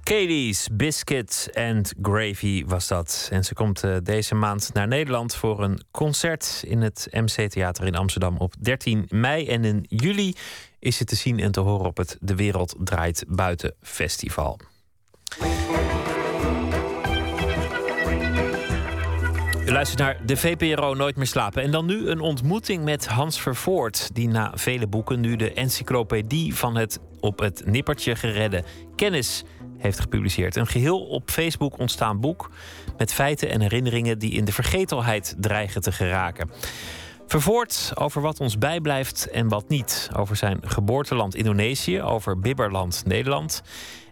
Katie's Biscuit and Gravy was dat. En ze komt eh, deze maand naar Nederland voor een concert in het MC Theater in Amsterdam op 13 mei. En in juli is ze te zien en te horen op het De Wereld Draait Buiten Festival. U luistert naar de VPRO Nooit meer slapen. En dan nu een ontmoeting met Hans Vervoort, die na vele boeken nu de encyclopedie van het op het nippertje geredde kennis heeft gepubliceerd. Een geheel op Facebook ontstaan boek met feiten en herinneringen die in de vergetelheid dreigen te geraken. Vervoort over wat ons bijblijft en wat niet. Over zijn geboorteland Indonesië, over Bibberland Nederland.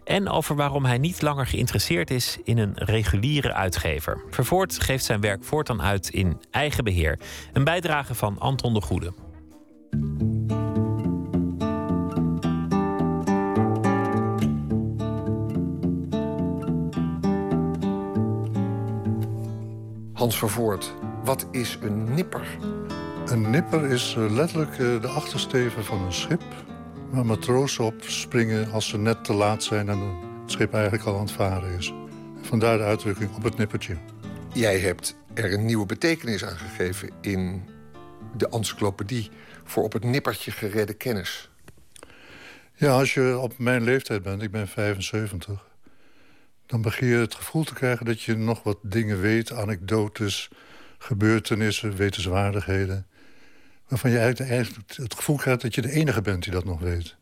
En over waarom hij niet langer geïnteresseerd is in een reguliere uitgever. Vervoort geeft zijn werk voortaan uit in eigen beheer. Een bijdrage van Anton de Goede. Hans Vervoort, wat is een nipper? Een nipper is eh, letterlijk eh, de achtersteven van een schip... waar matrozen op springen als ze net te laat zijn... en het schip eigenlijk al aan het varen is. Vandaar de uitdrukking op het nippertje. Jij hebt er een nieuwe betekenis aan gegeven in de encyclopedie... voor op het nippertje geredde kennis. Ja, als je op mijn leeftijd bent, ik ben 75... dan begin je het gevoel te krijgen dat je nog wat dingen weet... anekdotes, gebeurtenissen, wetenswaardigheden... waarvan je eigenlijk, het gevoel krijgt dat je de enige bent die dat nog weet.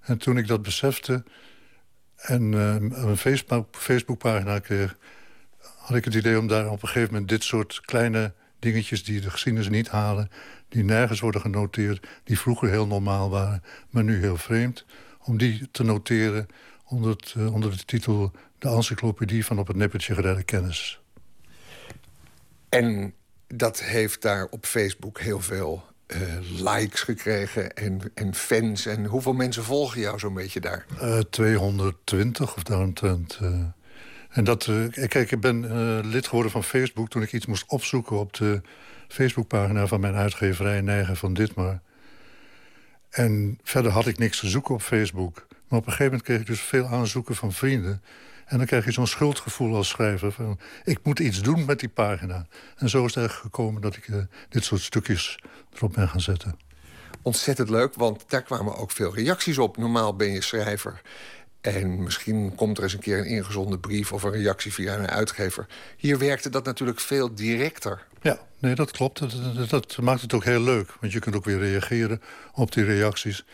En toen ik dat besefte en uh, een Facebook, Facebookpagina kreeg... had ik het idee om daar op een gegeven moment dit soort kleine dingetjes... die de geschiedenis niet halen, die nergens worden genoteerd... die vroeger heel normaal waren, maar nu heel vreemd... om die te noteren onder, uh, onder de titel... de encyclopedie van op het nippertje geredde kennis. En dat heeft daar op Facebook heel veel uh, likes gekregen en, en fans. En hoeveel mensen volgen jou zo'n beetje daar? Uh, 220 of daaromtrent. Uh. En dat, kijk, ik ben lid geworden van Facebook toen ik iets moest opzoeken op de Facebookpagina van mijn uitgeverij Neigen van Ditmar. En verder had ik niks te zoeken op Facebook. Maar op een gegeven moment kreeg ik dus veel aanzoeken van vrienden. En dan krijg je zo'n schuldgevoel als schrijver. Van, ik moet iets doen met die pagina. En zo is het eigenlijk gekomen dat ik uh, dit soort stukjes erop ben gaan zetten. Ontzettend leuk, want daar kwamen ook veel reacties op. Normaal ben je schrijver. En misschien komt er eens een keer een ingezonde brief of een reactie via een uitgever. Hier werkte dat natuurlijk veel directer. Ja, nee, dat klopt. Dat, dat, maakt het ook heel leuk. Want je kunt ook weer reageren op die reacties.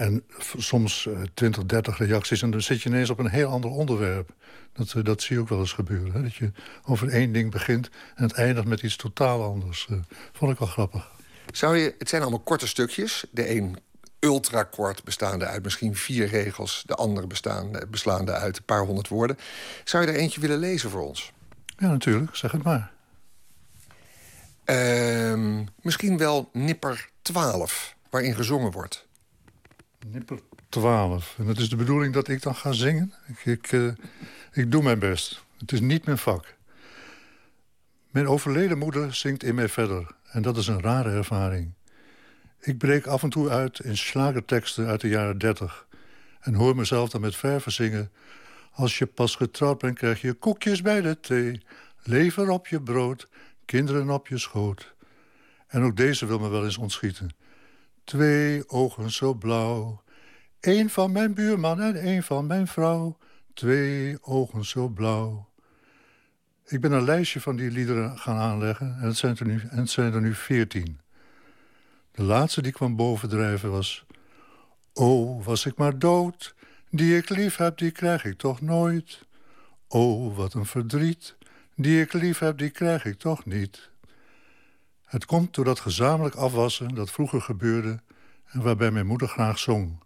En soms uh, 20, 30 reacties. En dan zit je ineens op een heel ander onderwerp. Dat, uh, dat zie je ook wel eens gebeuren. Hè? Dat je over één ding begint en het eindigt met iets totaal anders. Uh, vond ik wel grappig. Zou je, het zijn allemaal korte stukjes. De een ultrakort, bestaande uit misschien vier regels. De andere bestaande, beslaande uit een paar honderd woorden. Zou je er eentje willen lezen voor ons? Ja, natuurlijk. Zeg het maar. Uh, misschien wel Nipper 12, waarin gezongen wordt. Nipper 12. En het is de bedoeling dat ik dan ga zingen? Ik, ik, uh, ik doe mijn best. Het is niet mijn vak. Mijn overleden moeder zingt in mij verder. En dat is een rare ervaring. Ik breek af en toe uit in slagerteksten uit de jaren dertig... en hoor mezelf dan met verven zingen... Als je pas getrouwd bent, krijg je koekjes bij de thee... lever op je brood, kinderen op je schoot. En ook deze wil me wel eens ontschieten. Twee ogen zo blauw. Eén van mijn buurman en één van mijn vrouw. Twee ogen zo blauw. Ik ben een lijstje van die liederen gaan aanleggen en het zijn er nu, en het zijn er nu veertien. De laatste die kwam bovendrijven was... O, was ik maar dood, die ik lief heb, die krijg ik toch nooit. O, wat een verdriet, die ik lief heb, die krijg ik toch niet. Het komt door dat gezamenlijk afwassen dat vroeger gebeurde... en waarbij mijn moeder graag zong.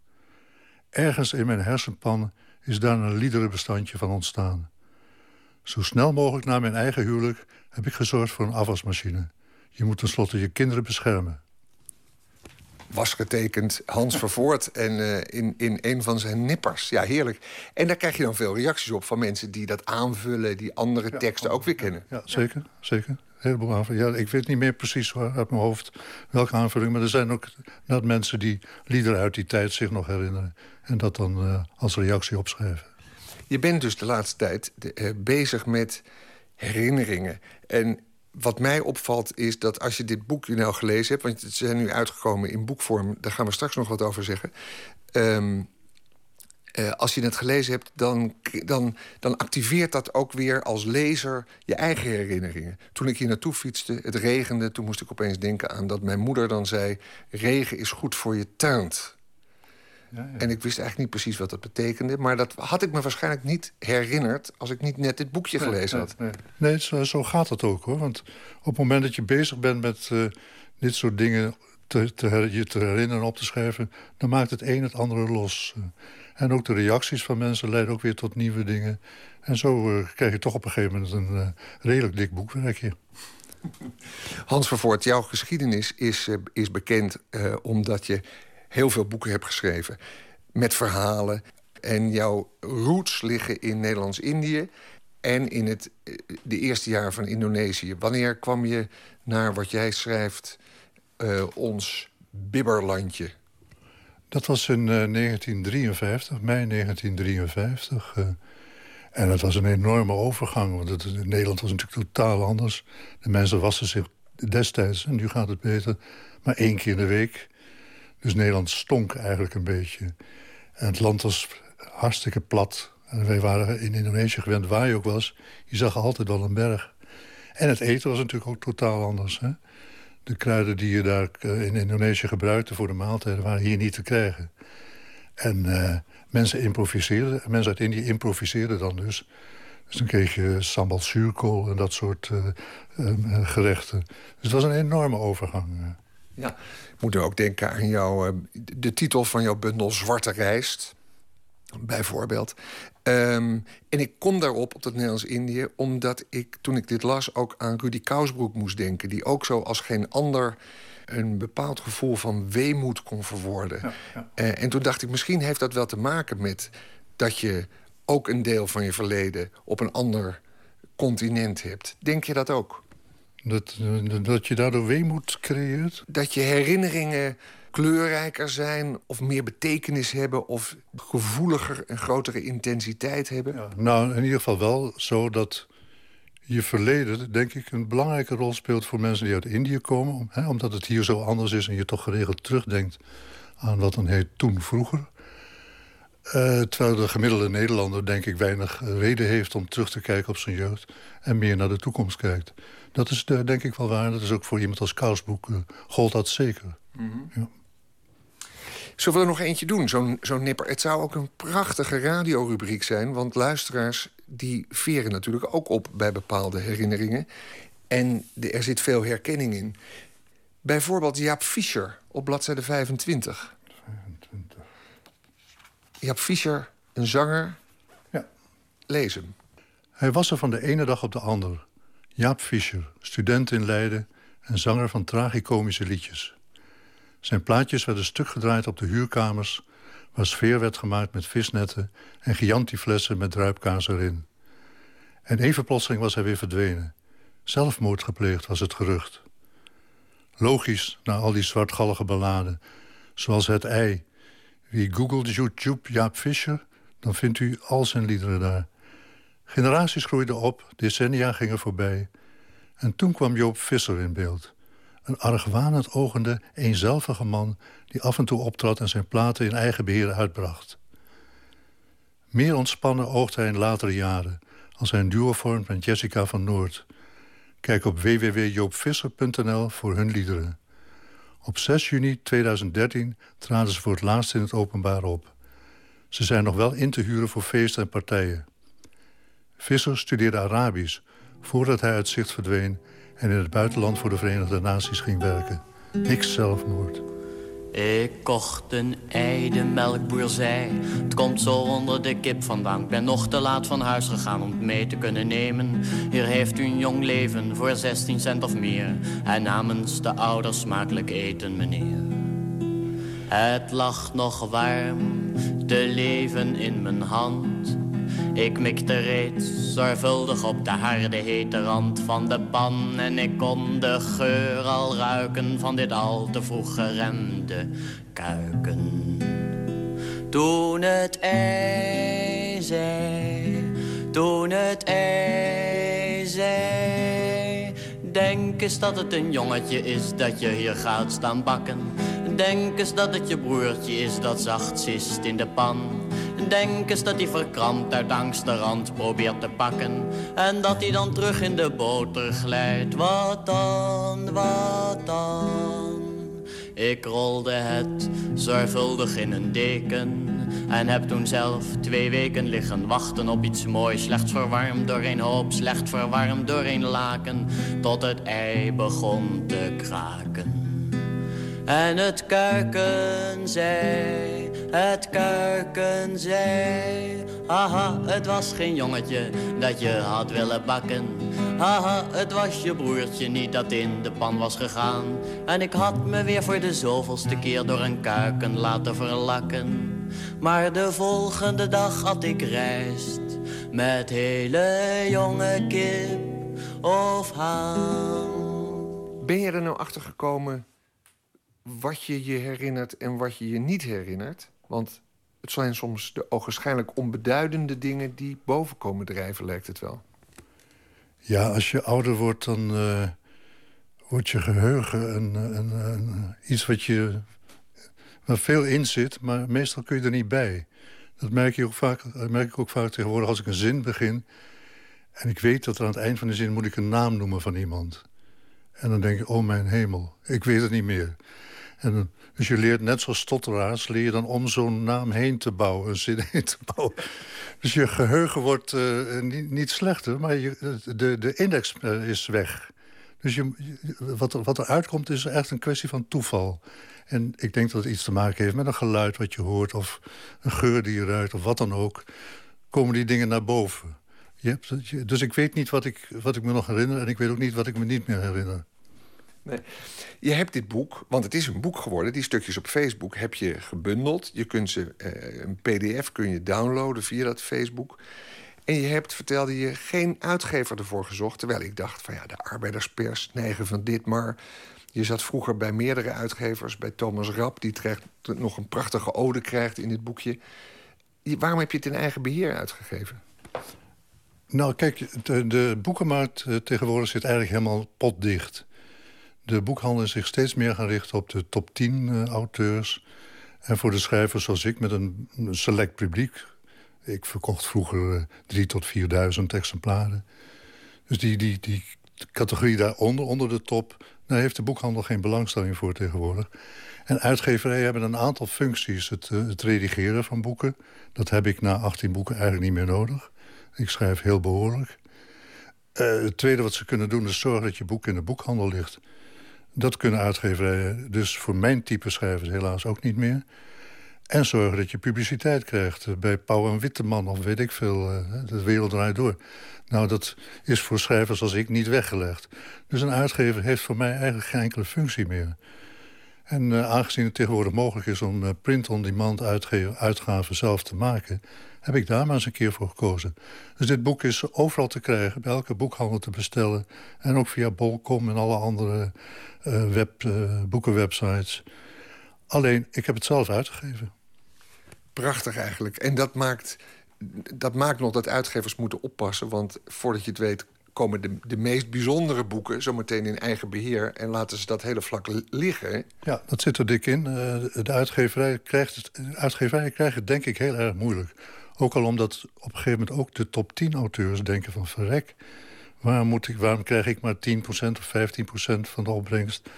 Ergens in mijn hersenpan is daar een liederenbestandje van ontstaan. Zo snel mogelijk na mijn eigen huwelijk heb ik gezorgd voor een afwasmachine. Je moet tenslotte je kinderen beschermen was getekend Hans Vervoort en uh, in, in een van zijn nippers. Ja, heerlijk. En daar krijg je dan veel reacties op van mensen die dat aanvullen, die andere ja, teksten ook weer kennen. Ja, zeker, zeker. Heleboel aanvullingen. Ja, ik weet niet meer precies uit mijn hoofd welke aanvulling, maar er zijn ook net mensen die liederen uit die tijd zich nog herinneren en dat dan uh, als reactie opschrijven. Je bent dus de laatste tijd de, uh, bezig met herinneringen. En wat mij opvalt is dat als je dit boek nou gelezen hebt... want ze zijn nu uitgekomen in boekvorm, daar gaan we straks nog wat over zeggen... Um, uh, als je het gelezen hebt, dan, dan, dan activeert dat ook weer als lezer je eigen herinneringen. Toen ik hier naartoe fietste, het regende, toen moest ik opeens denken aan dat mijn moeder dan zei... regen is goed voor je tuint. En ik wist eigenlijk niet precies wat dat betekende. Maar dat had ik me waarschijnlijk niet herinnerd... als ik niet net dit boekje gelezen had. Nee, nee. nee zo, zo, gaat het ook, hoor. Want op het moment dat je bezig bent met uh, dit soort dingen... Te, te, je te herinneren en op te schrijven... dan maakt het een het andere los. En ook de reacties van mensen leiden ook weer tot nieuwe dingen. En zo uh, krijg je toch op een gegeven moment een uh, redelijk dik boekwerkje. Hans Vervoort, jouw geschiedenis is, is bekend omdat je heel veel boeken hebt geschreven met verhalen. En jouw roots liggen in Nederlands-Indië en in het, eh, de eerste jaren van Indonesië. Wanneer kwam je naar wat jij schrijft, uh, ons bibberlandje? Dat was in uh, 1953, mei 1953. Uh, en het was een enorme overgang, want het, Nederland was natuurlijk totaal anders. De mensen wassen zich destijds, en nu gaat het beter, maar één keer in de week. Dus Nederland stonk eigenlijk een beetje. En het land was hartstikke plat. En wij waren in Indonesië gewend, waar je ook was. Je zag altijd wel een berg. En het eten was natuurlijk ook totaal anders. Hè? De kruiden die je daar eh, in Indonesië gebruikte voor de maaltijden... waren hier niet te krijgen. En uh, mensen improviseerden. Mensen uit Indië improviseerden dan dus. Dus dan kreeg je sambal zuurkool en dat soort uh, gerechten. Dus het was een enorme overgang. Ja, moet ook denken aan jouw, eh, de titel van jouw bundel Zwarte Rijst. Bijvoorbeeld. Um, en ik kom daarop, op dat Nederlands-Indië... omdat ik, toen ik dit las, ook aan Rudy Kousbroek moest denken... die ook zo als geen ander een bepaald gevoel van weemoed kon verwoorden. Ja, ja. Uh, en toen dacht ik, misschien heeft dat wel te maken met... dat je ook een deel van je verleden op een ander continent hebt. Denk je dat ook? Dat, dat je daardoor weemoed creëert? Dat je herinneringen kleurrijker zijn of meer betekenis hebben... of gevoeliger en grotere intensiteit hebben? Ja, nou, in ieder geval wel zo dat je verleden, denk ik, een belangrijke rol speelt... voor mensen die uit Indië komen. Hè, omdat het hier zo anders is en je toch geregeld terugdenkt... aan wat dan heet toen vroeger. Uh, terwijl de gemiddelde Nederlander, denk ik, weinig reden heeft... om terug te kijken op zijn jeugd en meer naar de toekomst kijkt. Dat is de, denk ik wel waar. Dat is ook voor iemand als Kousboek uh, gold dat zeker. Mm -hmm. ja. Zullen we er nog eentje doen, zo'n zo'n nipper? Het zou ook een prachtige radiorubriek zijn... want luisteraars die veren natuurlijk ook op bij bepaalde herinneringen. En er zit veel herkenning in. Bijvoorbeeld Jaap Fischer op bladzijde 25. 25. Jaap Fischer, een zanger. Ja. Lees hem. Hij was er van de ene dag op de andere. Jaap Fischer, student in Leiden en zanger van tragicomische liedjes. Zijn plaatjes werden stuk gedraaid op de huurkamers... waar sfeer werd gemaakt met visnetten... en Chianti-flessen met druipkaas erin. En even plotseling was hij weer verdwenen. Zelfmoord gepleegd was het gerucht. Logisch, na al die zwartgallige balladen. Zoals Het Ei. Wie googelt YouTube Jaap Fischer... dan vindt u al zijn liederen daar. Generaties groeiden op, decennia gingen voorbij. En toen kwam Joop Visser in beeld... Een argwanend ogende, eenzelvige man... die af en toe optrad en zijn platen in eigen beheer uitbracht. Meer ontspannen oogt hij in latere jaren... als hij een duo vormt met Jessica van Noord. Kijk op www.joopvisser.nl voor hun liederen. Op 6 juni 2013 traden ze voor het laatst in het openbaar op. Ze zijn nog wel in te huren voor feesten en partijen. Visser studeerde Arabisch voordat hij uit zicht verdween en in het buitenland voor de Verenigde Naties ging werken. Niks zelfmoord. Ik kocht een ei, de melkboer zei... het komt zo onder de kip vandaan. Ik ben nog te laat van huis gegaan om het mee te kunnen nemen. Hier heeft u een jong leven voor 16 cent of meer. En namens de ouders smakelijk eten, meneer. Het lag nog warm, te leven in mijn hand... Ik mikte reeds zorgvuldig op de harde hete rand van de pan. En ik kon de geur al ruiken van dit al te vroeg geremde kuiken. Toen het ei zei, toen het ei zei Denk eens dat het een jongetje is dat je hier gaat staan bakken. Denk eens dat het je broertje is dat zacht zist in de pan Denk eens dat hij verkrampt uit angst de rand probeert te pakken. En dat hij dan terug in de boter glijdt. Wat dan, wat dan? Ik rolde het zorgvuldig in een deken. En heb toen zelf twee weken liggen wachten op iets moois. Slecht verwarmd door een hoop, slecht verwarmd door een laken. Tot het ei begon te kraken. En het kuiken zei, het kuiken zei. Haha, het was geen jongetje dat je had willen bakken. Haha, het was je broertje niet dat in de pan was gegaan. En ik had me weer voor de zoveelste keer door een kuiken laten verlakken. Maar de volgende dag had ik rijst met hele jonge kip of haan. Ben je er nou achter gekomen wat je je herinnert en wat je je niet herinnert. Want het zijn soms de ogenschijnlijk onbeduidende dingen die boven komen drijven, lijkt het wel. Ja, als je ouder wordt, dan uh, wordt je geheugen een, een, een, iets wat je, waar veel in zit, maar meestal kun je er niet bij. Dat merk, je ook vaak, dat merk ik ook vaak tegenwoordig als ik een zin begin. En ik weet dat aan het eind van de zin moet ik een naam noemen van iemand. En dan denk ik, oh mijn hemel, ik weet het niet meer. Dus je leert net zoals stotteraars, leer je dan om zo'n naam heen te bouwen, een zin heen te bouwen. Dus je geheugen wordt uh, niet, niet, slechter, maar je, de, de index uh, is weg. Dus je, wat, er, wat er uitkomt is echt een kwestie van toeval. En ik denk dat het iets te maken heeft met een geluid wat je hoort... of een geur die je ruikt, of wat dan ook. Komen die dingen naar boven. Dus ik weet niet wat ik, wat ik me nog herinner... en ik weet ook niet wat ik me niet meer herinner. Nee. Je hebt dit boek, want het is een boek geworden. Die stukjes op Facebook heb je gebundeld. Je kunt ze, uh, een pdf kun je downloaden via dat Facebook. En je hebt, vertelde je, geen uitgever ervoor gezocht. Terwijl ik dacht van ja, de arbeiderspers neigen van dit. Maar Je zat vroeger bij meerdere uitgevers. Bij Thomas Rapp, die terecht, nog een prachtige ode krijgt in dit boekje. Waarom heb je het in eigen beheer uitgegeven? Nou, kijk, de, de boekenmarkt eh, tegenwoordig zit eigenlijk helemaal potdicht. De boekhandel zich steeds meer gaan richten op de top 10 uh, auteurs. En voor de schrijvers zoals ik, met een, select publiek. Ik verkocht vroeger uh, 3.000 tot 4.000 exemplaren. Dus die, die, die categorie daaronder, onder de top... daar heeft de boekhandel geen belangstelling voor tegenwoordig. En uitgeverijen hebben een aantal functies. Het, het redigeren van boeken. Dat heb ik na 18 boeken eigenlijk niet meer nodig. Ik schrijf heel behoorlijk. Het tweede wat ze kunnen doen is zorgen dat je boek in de boekhandel ligt. Dat kunnen uitgeverijen dus voor mijn type schrijvers helaas ook niet meer. En zorgen dat je publiciteit krijgt eh, bij Pauw en Witteman of weet ik veel. Uh, de wereld draait door. Nou, dat is voor schrijvers als ik niet weggelegd. Dus een uitgever heeft voor mij eigenlijk geen enkele functie meer. En uh, aangezien het tegenwoordig mogelijk is om uh, print-on-demand uitgaven zelf te maken heb ik daar maar eens een keer voor gekozen. Dus dit boek is overal te krijgen, bij elke boekhandel te bestellen. En ook via Bol.com en alle andere uh, web, boekenwebsites. Alleen, ik heb het zelf uitgegeven. Prachtig eigenlijk. En dat maakt, dat maakt nog dat uitgevers moeten oppassen. Want voordat je het weet komen de, de meest bijzondere boeken zometeen in eigen beheer... en laten ze dat hele vlak liggen. Ja, dat zit er dik in. Uh, de uitgeverij krijgt het, de uitgeverij krijgt het denk ik heel erg moeilijk. Ook al omdat op een gegeven moment ook de top 10 auteurs denken van... verrek, waarom, moet ik, waarom krijg ik maar 10% of 15% van de opbrengst...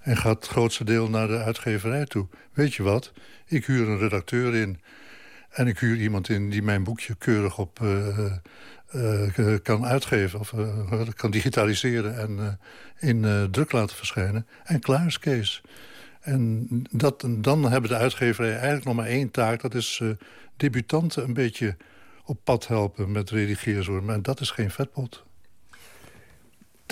en gaat het grootste deel naar de uitgeverij toe? Weet je wat, ik huur een redacteur in... en ik huur iemand in die mijn boekje keurig op... Uh, uh, kan uitgeven of uh, kan digitaliseren en in druk laten verschijnen. En klaar is Kees. En dat, dan hebben de uitgeverijen eigenlijk nog maar één taak. Dat is debutanten een beetje op pad helpen met redigeren. Maar dat is geen vetpot.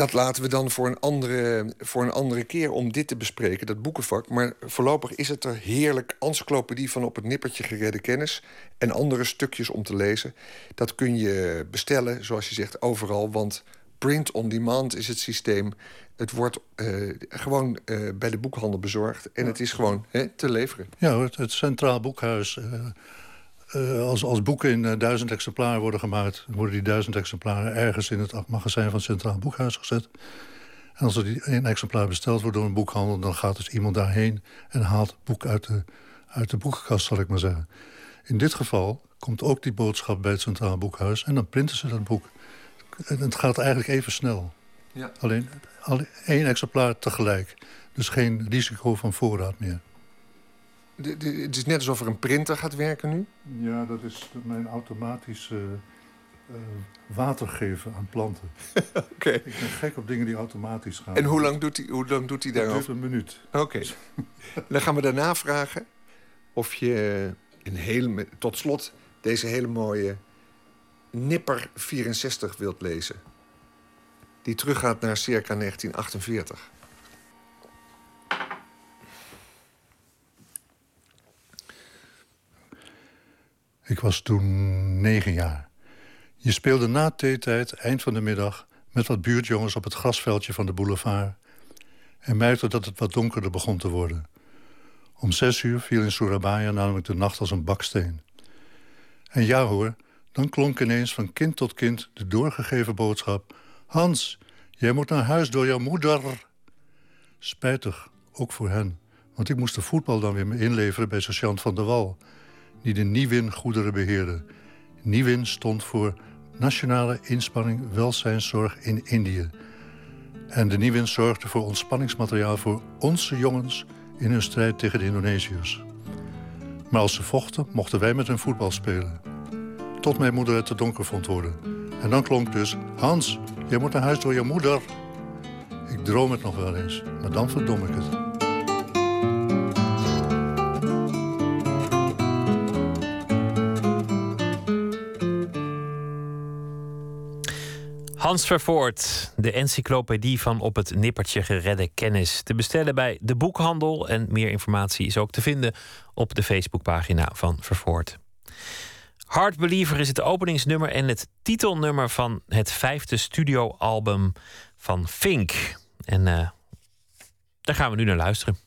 Dat laten we dan voor een, andere, voor een andere keer om dit te bespreken, dat boekenvak. Maar voorlopig is het er heerlijk encyclopedie van op het nippertje geredde kennis... en andere stukjes om te lezen. Dat kun je bestellen, zoals je zegt, overal. Want print on demand is het systeem. Het wordt uh, gewoon uh, bij de boekhandel bezorgd. En het is gewoon hè, te leveren. Ja, het, het Centraal Boekhuis... Uh uh, als, als boeken in uh, duizend exemplaren worden gemaakt... worden die duizend exemplaren ergens in het magazijn van het Centraal Boekhuis gezet. En als er die één exemplaar besteld wordt door een boekhandel... dan gaat dus iemand daarheen en haalt het boek uit de, uit de boekenkast, zal ik maar zeggen. In dit geval komt ook die boodschap bij het Centraal Boekhuis... en dan printen ze dat boek. En het gaat eigenlijk even snel. Ja. Alleen, alleen één exemplaar tegelijk. Dus geen risico van voorraad meer het is net alsof er een printer gaat werken nu? Ja, dat is mijn automatische uh, water geven aan planten. *laughs* Oké. Ik ben gek op dingen die automatisch gaan. En hoe lang doet hij, hoe lang doet hij daarover? een minuut. Oké. *laughs* Dan gaan we daarna vragen of je een hele, tot slot deze hele mooie Nipper 64 wilt lezen. Die teruggaat naar circa 1948. Ik was toen negen jaar. Je speelde na theetijd, eind van de middag... met wat buurtjongens op het grasveldje van de boulevard... en merkte dat het wat donkerder begon te worden. Om zes uur viel in Surabaya namelijk de nacht als een baksteen. En ja hoor, dan klonk ineens van kind tot kind de doorgegeven boodschap... Hans, jij moet naar huis door jouw moeder. Spijtig, ook voor hen. Want ik moest de voetbal dan weer inleveren bij sergeant van der Wal die de Niwin goederen beheerde. Niwin stond voor Nationale Inspanning Welzijnszorg in Indië. En de Niwin zorgde voor ontspanningsmateriaal voor onze jongens in hun strijd tegen de Indonesiërs. Maar als ze vochten, mochten wij met hun voetbal spelen. Tot mijn moeder het te donker vond worden. En dan klonk dus: Hans, jij moet naar huis door je moeder. Ik droom het nog wel eens, maar dan verdom ik het. Hans Vervoort, de encyclopedie van op het nippertje geredde kennis. Te bestellen bij de boekhandel en meer informatie is ook te vinden op de Facebookpagina van Vervoort. Hard Believer is het openingsnummer en het titelnummer van het vijfde studioalbum van Fink. En uh, Daar gaan we nu naar luisteren.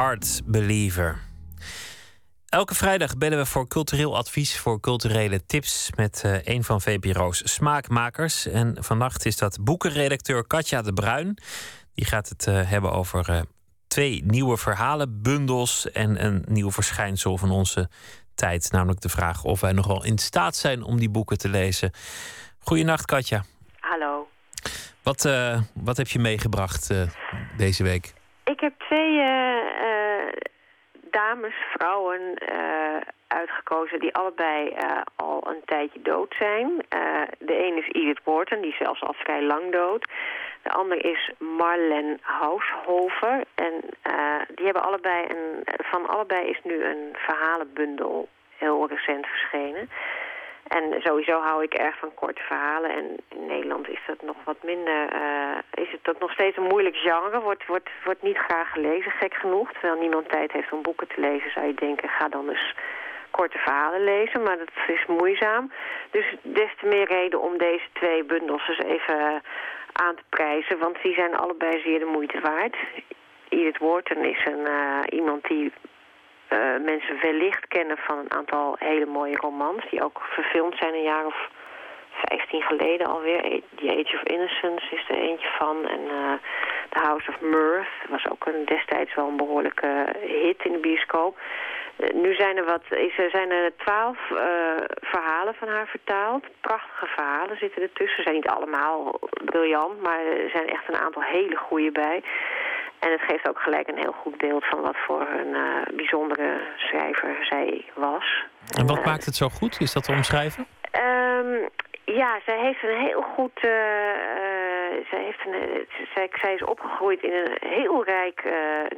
Heart Believer. Elke vrijdag bellen we voor cultureel advies, voor culturele tips met eh, een van VPRO's smaakmakers. En vannacht is dat boekenredacteur Katja de Bruin. Die gaat het eh, hebben over eh, twee nieuwe verhalenbundels en een nieuw verschijnsel van onze tijd. Namelijk de vraag of wij nogal in staat zijn om die boeken te lezen. Goedenacht, Katja. Hallo. Wat, wat heb je meegebracht deze week? Ik heb twee dames, vrouwen eh, uitgekozen die allebei eh, al een tijdje dood zijn. Eh, de een is Edith Wharton, die is zelfs al vrij lang dood. De ander is Marlen Haushofer. En die hebben allebei een, van allebei is nu een verhalenbundel heel recent verschenen. En sowieso hou ik erg van korte verhalen. En in Nederland is dat nog wat minder. eh, is het dat nog steeds een moeilijk genre. Wordt, wordt, wordt niet graag gelezen, gek genoeg. Terwijl niemand tijd heeft om boeken te lezen, zou je denken, ga dan eens korte verhalen lezen. Maar dat is moeizaam. Dus des te meer reden om deze twee bundels eens even aan te prijzen. Want die zijn allebei zeer de moeite waard. Edith Wharton is een, eh, iemand die eh, mensen wellicht kennen van een aantal hele mooie romans... die ook verfilmd zijn een jaar of 15 geleden alweer. The Age of Innocence is er eentje van. En eh, The House of Mirth was ook een, destijds wel een behoorlijke hit in de bioscoop. Eh, nu zijn er, wat, er zijn er twaalf verhalen van haar vertaald. Prachtige verhalen zitten ertussen. Ze zijn niet allemaal briljant, maar er zijn echt een aantal hele goede bij. En het geeft ook gelijk een heel goed beeld van wat voor een uh, bijzondere schrijver zij was. En wat uh, maakt het zo goed? Is dat te omschrijven? Um, ja, zij heeft een heel goed. Uh, zij, heeft een, zij, zij, is opgegroeid in een heel rijk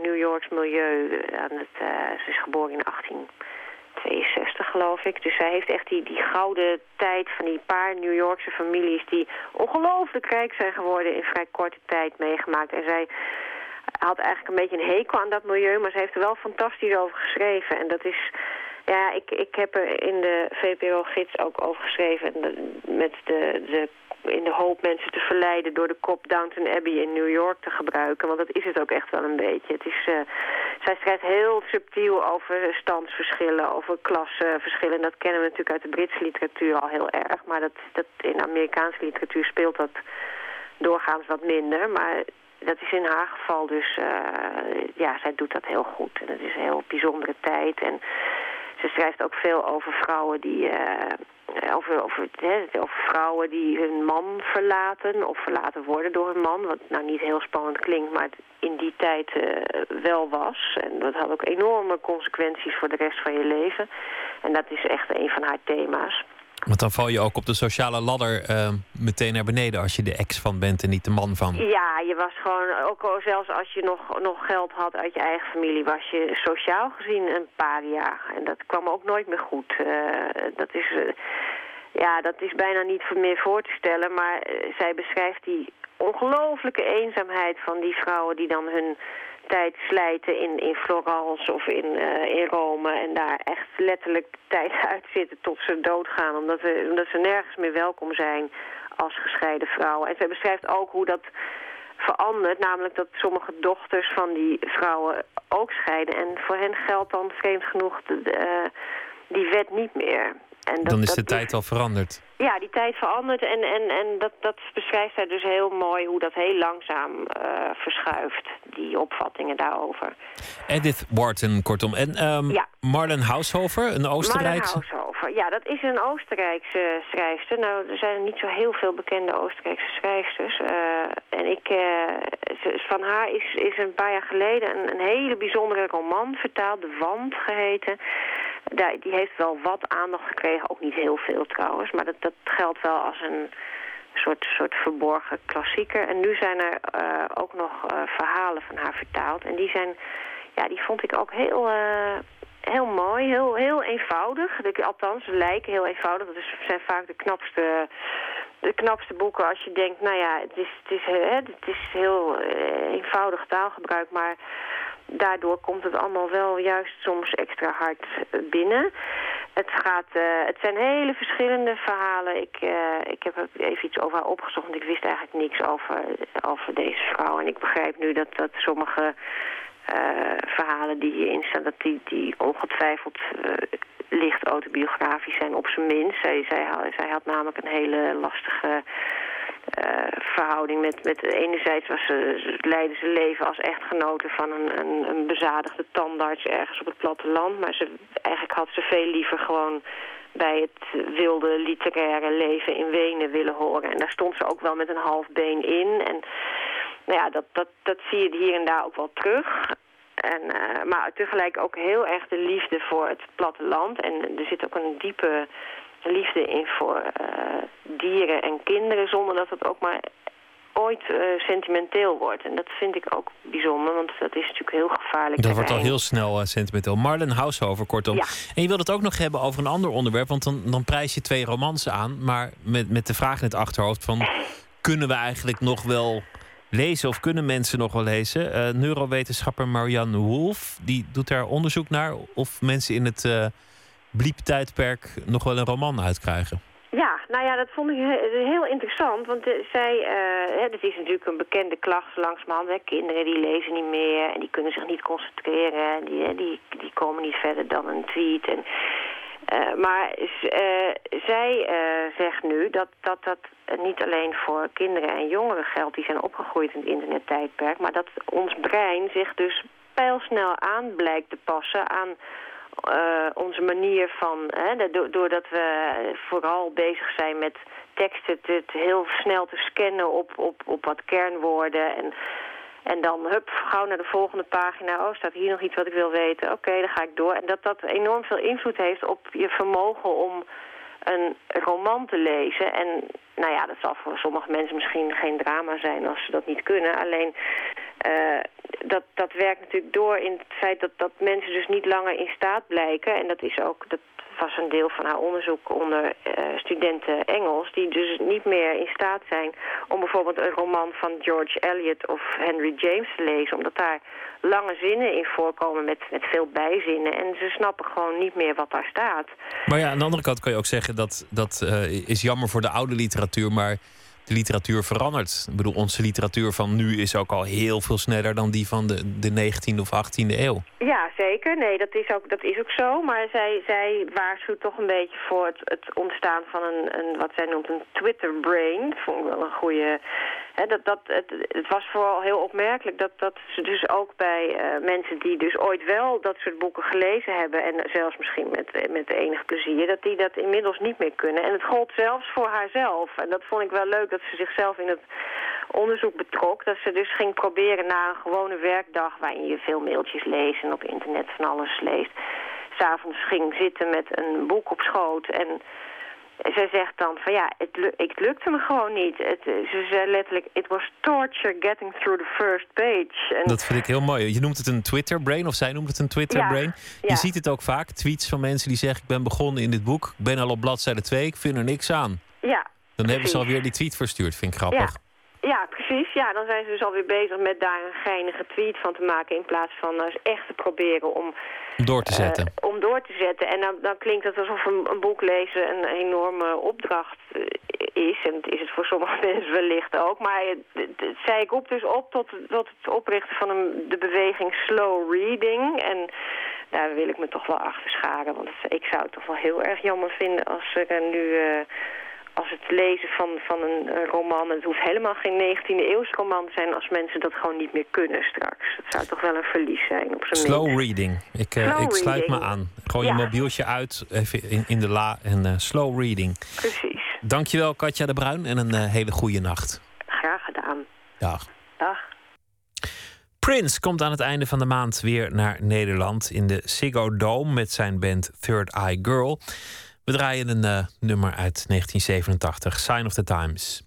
New Yorks milieu. Aan het, ze is geboren in 1862, geloof ik. Dus zij heeft echt die, die gouden tijd van die paar New Yorkse families... die ongelooflijk rijk zijn geworden in vrij korte tijd meegemaakt. En zij had eigenlijk een beetje een hekel aan dat milieu... maar ze heeft er wel fantastisch over geschreven. En dat is ja, ik, ik heb er in de VPRO-gids ook over geschreven. Met de, de, in de hoop mensen te verleiden door de kop Downton Abbey in New York te gebruiken. Want dat is het ook echt wel een beetje. Het is, uh, zij schrijft heel subtiel over standsverschillen, over klassenverschillen. dat kennen we natuurlijk uit de Britse literatuur al heel erg. Maar dat, dat, in Amerikaanse literatuur speelt dat doorgaans wat minder. Maar dat is in haar geval dus, uh, ja, zij doet dat heel goed. En het is een heel bijzondere tijd. En ze schrijft ook veel over vrouwen die... Uh, over, over, hè, over vrouwen die hun man verlaten of verlaten worden door hun man. Wat nou niet heel spannend klinkt, maar in die tijd uh, wel was. En dat had ook enorme consequenties voor de rest van je leven. En dat is echt een van haar thema's. Want dan val je ook op de sociale ladder uh, meteen naar beneden als je de ex van bent en niet de man van. Ja, je was gewoon, ook al zelfs als je nog, nog geld had uit je eigen familie, was je sociaal gezien een paria. En dat kwam ook nooit meer goed. Uh, dat is, uh, ja, dat is bijna niet meer voor te stellen, maar zij beschrijft die ongelooflijke eenzaamheid van die vrouwen die dan hun tijd slijten in, in Florence of in, uh, in Rome... en daar echt letterlijk tijd *laughs* uitzitten tot ze doodgaan... Omdat, ze, omdat ze nergens meer welkom zijn als gescheiden vrouwen. En zij beschrijft ook hoe dat verandert. Namelijk dat sommige dochters van die vrouwen ook scheiden. En voor hen geldt dan vreemd genoeg de, de, uh, die wet niet meer. En dat, dan is de tijd al veranderd. Ja, die tijd verandert en, en, en dat, dat beschrijft zij dus heel mooi hoe dat heel langzaam uh, verschuift, die opvattingen daarover. Edith Wharton, kortom. En um, ja. Marlen Haushofer, een Oostenrijkse? Marlen Haushofer, ja, dat is een Oostenrijkse schrijfster. Nou, er zijn niet zo heel veel bekende Oostenrijkse schrijfsters. Uh, en ik, uh, van haar is, is een paar jaar geleden een, een hele bijzondere roman vertaald, De Wand geheten die heeft wel wat aandacht gekregen, ook niet heel veel trouwens. Maar dat, dat geldt wel als een soort, soort verborgen klassieker. En nu zijn er uh, ook nog uh, verhalen van haar vertaald. En die zijn, ja, die vond ik ook heel, uh, heel mooi, heel, heel eenvoudig. De, althans, ze lijken heel eenvoudig. Dat is, zijn vaak de knapste, de knapste boeken als je denkt, nou ja, het is, het is, hè, het is heel eenvoudig taalgebruik, maar daardoor komt het allemaal wel juist soms extra hard binnen. Het, gaat, uh, het zijn hele verschillende verhalen. Ik, uh, ik heb even iets over haar opgezocht, want ik wist eigenlijk niks over, over deze vrouw. En ik begrijp nu dat, dat sommige verhalen die hierin staan, dat die, die ongetwijfeld licht autobiografisch zijn op zijn minst. Zij, zij had namelijk een hele lastige uh, verhouding met, met enerzijds was ze, leidde ze leven als echtgenote van een, een, een bezadigde tandarts ergens op het platteland. Maar ze, eigenlijk had ze veel liever gewoon bij het wilde literaire leven in Wenen willen horen. En daar stond ze ook wel met een half been in. En nou ja, dat, dat, dat zie je hier en daar ook wel terug. En, uh, maar tegelijk ook heel erg de liefde voor het platteland. En er zit ook een diepe liefde in voor uh, dieren en kinderen... zonder dat het ook maar ooit uh, sentimenteel wordt. En dat vind ik ook bijzonder, want dat is natuurlijk heel gevaarlijk. Dat wordt al heel snel uh, sentimenteel. Marlen Haushover, kortom. Ja. En je wilt het ook nog hebben over een ander onderwerp... want dan, dan prijs je twee romans aan... maar met, met de vraag in het achterhoofd van... *laughs* kunnen we eigenlijk nog wel lezen of kunnen mensen nog wel lezen? Uh, neurowetenschapper Marianne Wolf die doet daar onderzoek naar... of mensen in het bliep-tijdperk nog wel een roman uitkrijgen. Ja, nou ja, dat vond ik heel interessant. Want uh, zij, het is natuurlijk een bekende klacht langzamerhand. Hè. Kinderen die lezen niet meer en die kunnen zich niet concentreren. Die, die, die komen niet verder dan een tweet. En, uh, maar zij zegt nu dat, dat dat niet alleen voor kinderen en jongeren geldt... die zijn opgegroeid in het internettijdperk... maar dat ons brein zich dus pijlsnel aan blijkt te passen aan uh, onze manier van... Hè, doordat we vooral bezig zijn met teksten te, heel snel te scannen op, op, op wat kernwoorden... en En dan, hup, gauw naar de volgende pagina. Oh, staat hier nog iets wat ik wil weten? Oké, dan ga ik door. En dat dat enorm veel invloed heeft op je vermogen om een roman te lezen. En nou ja, dat zal voor sommige mensen misschien geen drama zijn als ze dat niet kunnen. Alleen uh, dat, dat werkt natuurlijk door in het feit dat, dat mensen dus niet langer in staat blijken. En dat is ook, was een deel van haar onderzoek onder uh, studenten Engels... die dus niet meer in staat zijn om bijvoorbeeld een roman van George Eliot of Henry James te lezen... omdat daar lange zinnen in voorkomen met, met veel bijzinnen. En ze snappen gewoon niet meer wat daar staat. Maar ja, aan de andere kant kan je ook zeggen dat dat uh, is jammer voor de oude literatuur... maar de literatuur verandert. Ik bedoel, onze literatuur van nu is ook al heel veel sneller dan die van de, de 19e of 18e eeuw. Ja, zeker. Nee, dat is ook, dat is ook zo. Maar zij, zij waarschuwt toch een beetje voor het, het ontstaan van een, een, wat zij noemt een Twitter-brain. Vond ik wel een goede dat, dat, het, het, was vooral heel opmerkelijk dat, dat ze dus ook bij uh, mensen die dus ooit wel dat soort boeken gelezen hebben... en zelfs misschien met, met enig plezier, dat die dat inmiddels niet meer kunnen. En het gold zelfs voor haarzelf. En dat vond ik wel leuk dat ze zichzelf in het onderzoek betrok. Dat ze dus ging proberen na een gewone werkdag... waarin je veel mailtjes leest en op internet van alles leest... s'avonds ging zitten met een boek op schoot en zij zegt dan van ja, het, het lukte me gewoon niet. Het, ze zei letterlijk, it was torture getting through the first page. En dat vind ik heel mooi. Je noemt het een Twitter-brain, of zij noemt het een Twitter-brain. Je ziet het ook vaak, tweets van mensen die zeggen... ik ben begonnen in dit boek, ik ben al op bladzijde 2, ik vind er niks aan. Ja, Dan hebben ze alweer die tweet verstuurd, vind ik grappig. Ja, precies. Ja, dan zijn ze dus alweer bezig met daar een geinige tweet van te maken... in plaats van uh, echt te proberen om... Door te zetten. Uh, om door te zetten. En dan, dan klinkt het alsof een, een boek lezen een enorme opdracht uh, is. En dat is het voor sommige *laughs* mensen wellicht ook. Maar het, zei ik op dus op tot, tot het oprichten van een, de beweging slow reading. En daar wil ik me toch wel achter scharen. Want ik zou het toch wel heel erg jammer vinden als er nu als het lezen van, van een, roman... het hoeft helemaal geen 19e eeuwse roman te zijn... als mensen dat gewoon niet meer kunnen straks. Dat zou toch wel een verlies zijn op zijn Slow reading. Ik, uh, ik sluit me aan. Gooi je mobieltje uit, even in, in de la en uh, slow reading. Precies. Dankjewel Katja de Bruin en een uh, hele goede nacht. Graag gedaan. Dag. Dag. Prince komt aan het einde van de maand weer naar Nederland... in de Ziggo Dome met zijn band Third Eye Girl... We draaien een uh, nummer uit 1987, Sign of the Times.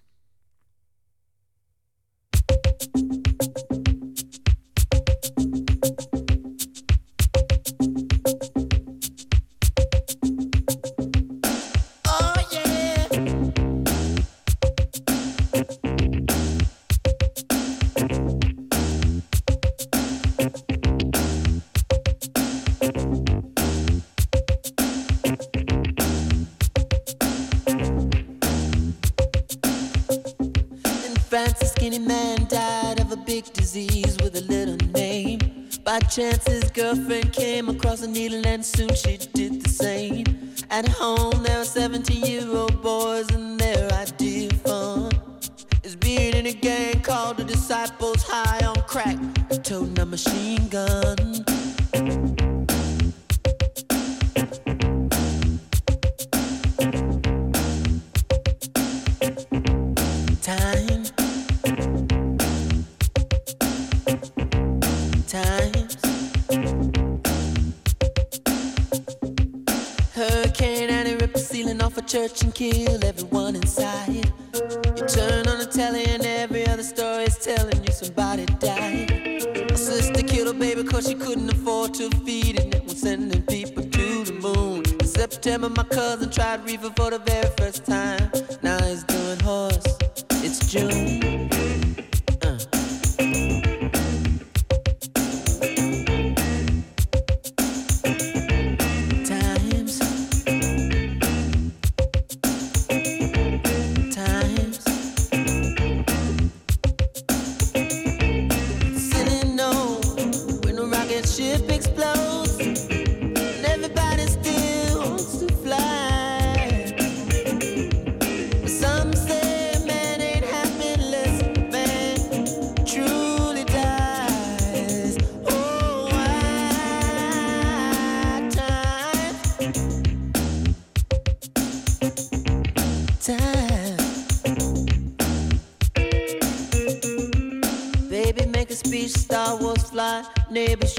By chance, his girlfriend came across a needle, and soon she did the same. At home, there were 17 year old boys, and their idea of fun is being in a gang called the Disciples High on Crack, toting a machine gun. Church and kill everyone inside. You turn on the telly and every other story is telling you somebody died. My sister killed her baby cause she couldn't afford to feed it. And was sending people to the moon. In September, my cousin tried reefer for the very first time.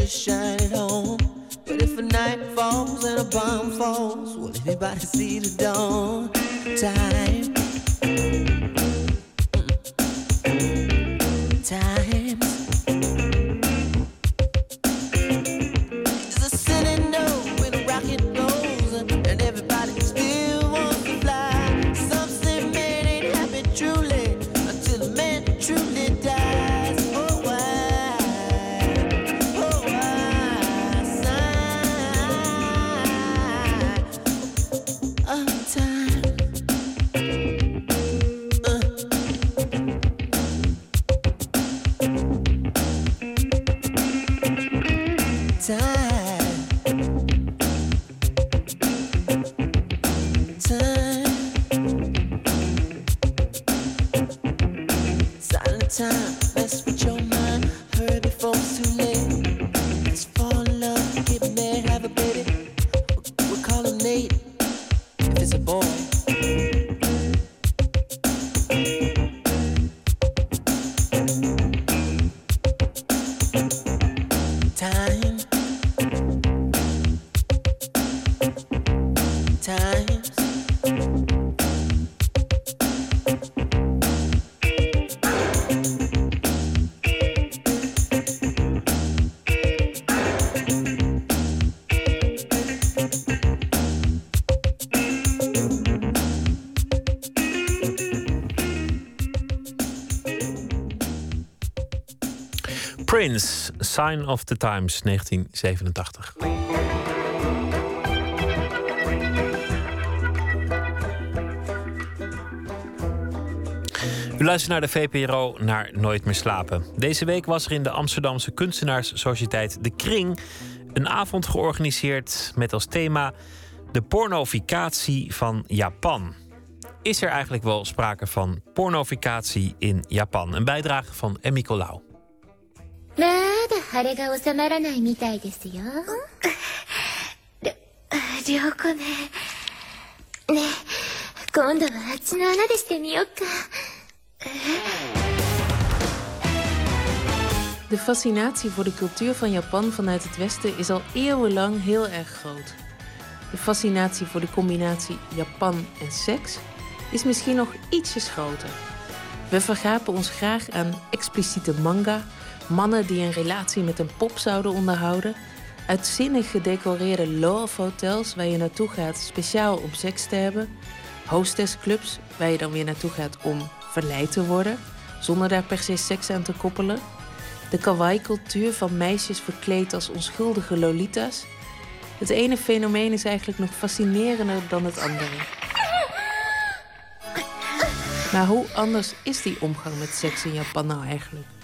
Shine at home. But if a night falls and a bomb falls, will anybody see the dawn? Sign of the Times, 1987. U luistert naar de VPRO naar Nooit meer slapen. Deze week was er in de Amsterdamse kunstenaarssociëteit De Kring een avond georganiseerd met als thema de pornoficatie van Japan. Is er eigenlijk wel sprake van pornoficatie in Japan? Een bijdrage van Emmy Colau. まだ腫れが収まらないみたいですよ。りょ、りょうこね。ねえ、今度はあっちの穴でしてみよっか。 De fascinatie voor de cultuur van Japan vanuit het Westen is al eeuwenlang heel erg groot. De fascinatie voor de combinatie Japan en seks is misschien nog ietsjes groter. We vergapen ons graag aan expliciete manga, mannen die een relatie met een pop zouden onderhouden, uitzinnig gedecoreerde love hotels waar je naartoe gaat speciaal om seks te hebben, hostessclubs waar je dan weer naartoe gaat om verleid te worden, zonder daar per se seks aan te koppelen. De kawaii-cultuur van meisjes verkleed als onschuldige lolita's. Het ene fenomeen is eigenlijk nog fascinerender dan het andere. Maar hoe anders is die omgang met seks in Japan nou eigenlijk?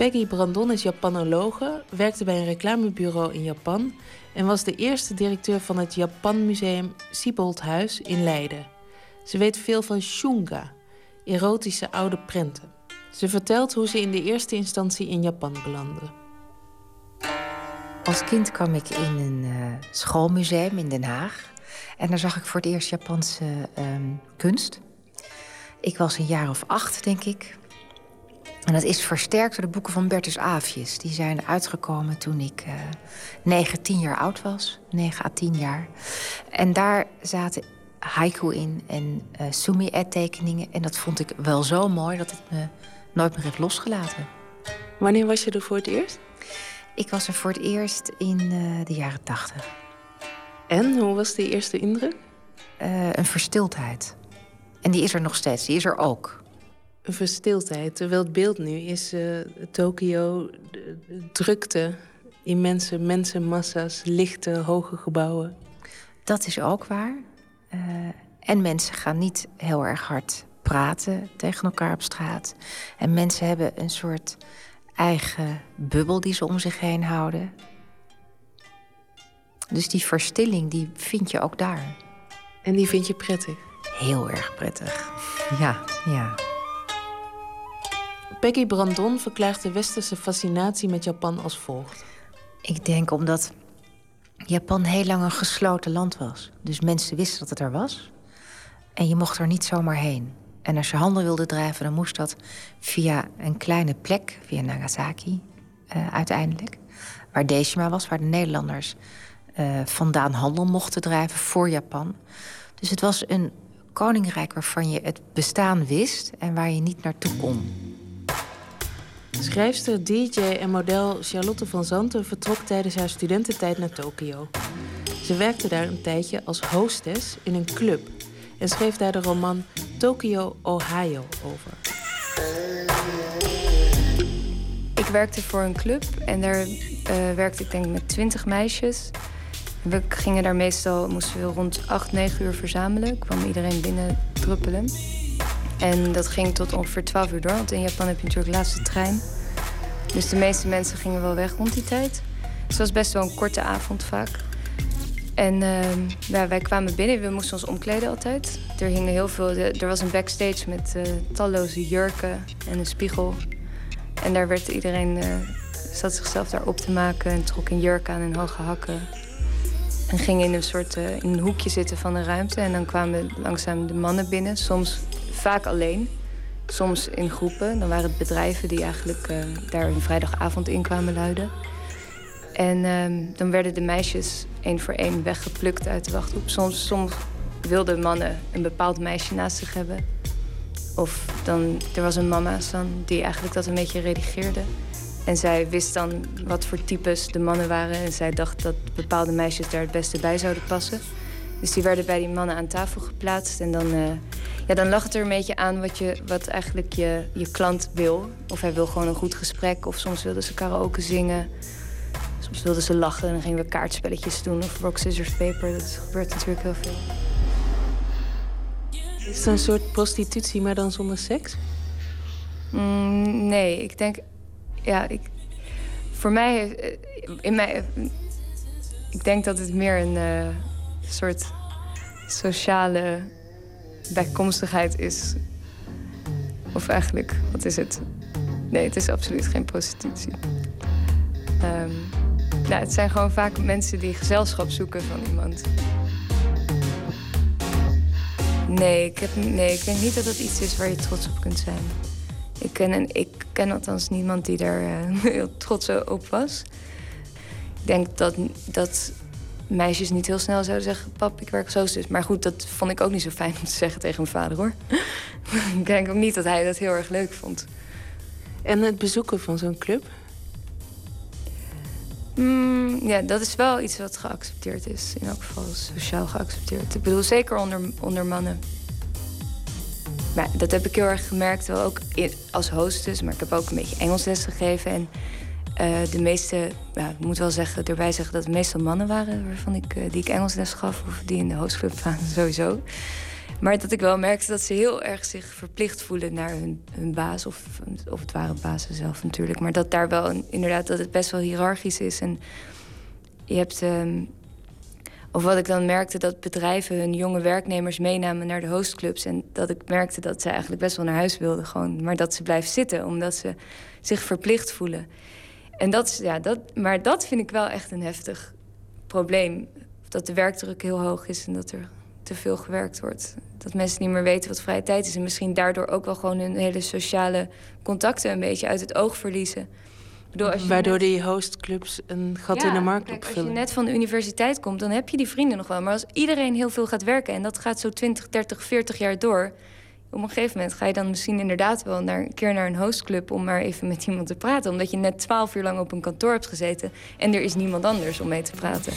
Peggy Brandon is Japanologe, werkte bij een reclamebureau in Japan en was de eerste directeur van het Japanmuseum Sieboldhuis in Leiden. Ze weet veel van shunga, erotische oude prenten. Ze vertelt hoe ze in de eerste instantie in Japan belandde. Als kind kwam ik in een eh, schoolmuseum in Den Haag. En daar zag ik voor het eerst Japanse ehm, kunst. Ik was een jaar of acht, denk ik. En dat is versterkt door de boeken van Bertus Aafjes. Die zijn uitgekomen toen ik eh 9, 10 jaar oud was. 9 à 10 jaar. En daar zaten haiku in en eh sumi-e-tekeningen. En dat vond ik wel zo mooi dat het me nooit meer heeft losgelaten. Wanneer was je er voor het eerst? Ik was er voor het eerst in eh, de jaren 80. En hoe was die eerste indruk? Een verstildheid. En die is er nog steeds, die is er ook. Een verstildheid, terwijl het beeld nu is eh, Tokio, drukte, immense mensenmassa's, lichte, hoge gebouwen. Dat is ook waar. Eh, en mensen gaan niet heel erg hard praten tegen elkaar op straat. En mensen hebben een soort eigen bubbel die ze om zich heen houden. Dus die verstilling, die vind je ook daar. En die vind je prettig? Heel erg prettig. Ja, ja. Peggy Brandon verklaart de westerse fascinatie met Japan als volgt. Ik denk omdat Japan heel lang een gesloten land was. Dus mensen wisten dat het er was. En je mocht er niet zomaar heen. En als je handel wilde drijven, dan moest dat via een kleine plek, via Nagasaki. uh, uiteindelijk. Waar Deshima was, waar de Nederlanders uh, vandaan handel mochten drijven voor Japan. Dus het was een koninkrijk waarvan je het bestaan wist en waar je niet naartoe kon. Schrijfster, DJ en model Charlotte van Zanten vertrok tijdens haar studententijd naar Tokio. Ze werkte daar een tijdje als hostess in een club en schreef daar de roman Tokyo, Ohio over. Ik werkte voor een club en daar uh, werkte ik denk met twintig meisjes. We gingen daar meestal, moesten we rond 8, 9 uur verzamelen. Kwam iedereen binnen druppelen. En dat ging tot ongeveer 12 uur door, want in Japan heb je natuurlijk de laatste trein. Dus de meeste mensen gingen wel weg rond die tijd. Dus het was best wel een korte avond vaak. En uh, ja, wij kwamen binnen, we moesten ons omkleden altijd. Er hingen heel veel, er was een backstage met uh, talloze jurken en een spiegel. En daar werd iedereen, uh, zat zichzelf daar op te maken en trok een jurk aan en hoge hakken. En ging in een soort uh, in een hoekje zitten van de ruimte. En dan kwamen langzaam de mannen binnen, soms vaak alleen. Soms in groepen. Dan waren het bedrijven die eigenlijk uh, daar een vrijdagavond in kwamen luiden. En uh, dan werden de meisjes één voor één weggeplukt uit de wachtgroep. Soms, soms wilden mannen een bepaald meisje naast zich hebben. Of dan, er was een mama die eigenlijk dat een beetje redigeerde. En zij wist dan wat voor types de mannen waren. En zij dacht dat bepaalde meisjes daar het beste bij zouden passen. Dus die werden bij die mannen aan tafel geplaatst. En dan, uh, ja, dan lag het er een beetje aan wat, je, wat eigenlijk je, je klant wil. Of hij wil gewoon een goed gesprek. Of soms wilden ze karaoke zingen. Soms wilden ze lachen en dan gingen we kaartspelletjes doen. Of rock, scissors, paper. Dat gebeurt natuurlijk heel veel. Is het een soort prostitutie, maar dan zonder seks? Mm, nee, ik denk ja, ik, voor mij, eh, in mij, ik denk dat het meer een uh, soort sociale bijkomstigheid is. Of eigenlijk, wat is het? Nee, het is absoluut geen prostitutie. Um, het zijn gewoon vaak mensen die gezelschap zoeken van iemand. Nee, ik, heb, nee, ik denk niet dat dat iets is waar je trots op kunt zijn. Ik ken, ik ken althans niemand die daar uh, *laughs* heel trots op was. Ik denk dat, dat meisjes niet heel snel zouden zeggen... pap, ik werk als hostess. Maar goed, dat vond ik ook niet zo fijn om te zeggen tegen mijn vader, hoor. *laughs* ik denk ook niet dat hij dat heel erg leuk vond. En het bezoeken van zo'n club? Mm, ja, dat is wel iets wat geaccepteerd is. In elk geval sociaal geaccepteerd. Ik bedoel, zeker onder, onder mannen. Maar dat heb ik heel erg gemerkt, wel ook als hostess. Maar ik heb ook een beetje Engels les gegeven. En uh, de meeste, ja, ik moet wel zeggen, erbij zeggen dat het meestal mannen waren waarvan ik, uh, die ik Engels les gaf. Of die in de hostclub waren, *laughs* sowieso. Maar dat ik wel merkte dat ze heel erg zich verplicht voelen naar hun, hun baas. Of, of het waren bazen zelf natuurlijk. Maar dat daar wel inderdaad dat het best wel hiërarchisch is. En je hebt. Uh, of wat ik dan merkte, dat bedrijven hun jonge werknemers meenamen naar de hostclubs. En dat ik merkte dat ze eigenlijk best wel naar huis wilden. Gewoon, maar dat ze blijven zitten, omdat ze zich verplicht voelen. En dat, ja, dat, maar dat vind ik wel echt een heftig probleem. Dat de werkdruk heel hoog is en dat er te veel gewerkt wordt. Dat mensen niet meer weten wat vrije tijd is. En misschien daardoor ook wel gewoon hun hele sociale contacten een beetje uit het oog verliezen. Waardoor die hostclubs een gat in de markt kijk, opvullen. Als je net van de universiteit komt, dan heb je die vrienden nog wel. Maar als iedereen heel veel gaat werken en dat gaat zo 20, 30, 40 jaar door... op een gegeven moment ga je dan misschien inderdaad wel naar, een keer naar een hostclub... om maar even met iemand te praten. Omdat je net 12 uur lang op een kantoor hebt gezeten... en er is niemand anders om mee te praten.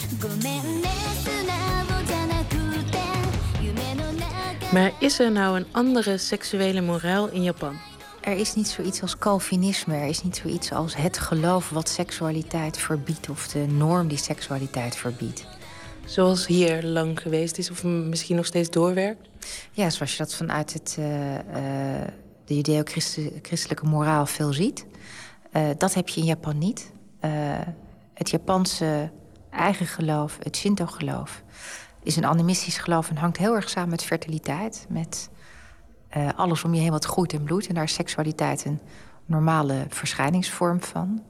Maar is er nou een andere seksuele moraal in Japan? Er is niet zoiets als Calvinisme. Er is niet zoiets als het geloof wat seksualiteit verbiedt of de norm die seksualiteit verbiedt. Zoals hier lang geweest is of misschien nog steeds doorwerkt? Ja, zoals je dat vanuit het, uh, uh, de judeo-christelijke moraal veel ziet. Uh, dat heb je in Japan niet. het Japanse eigen geloof, het Shinto-geloof, is een animistisch geloof en hangt heel erg samen met fertiliteit. Met uh, alles om je heen wat groeit en bloeit. En daar is seksualiteit een normale verschijningsvorm van.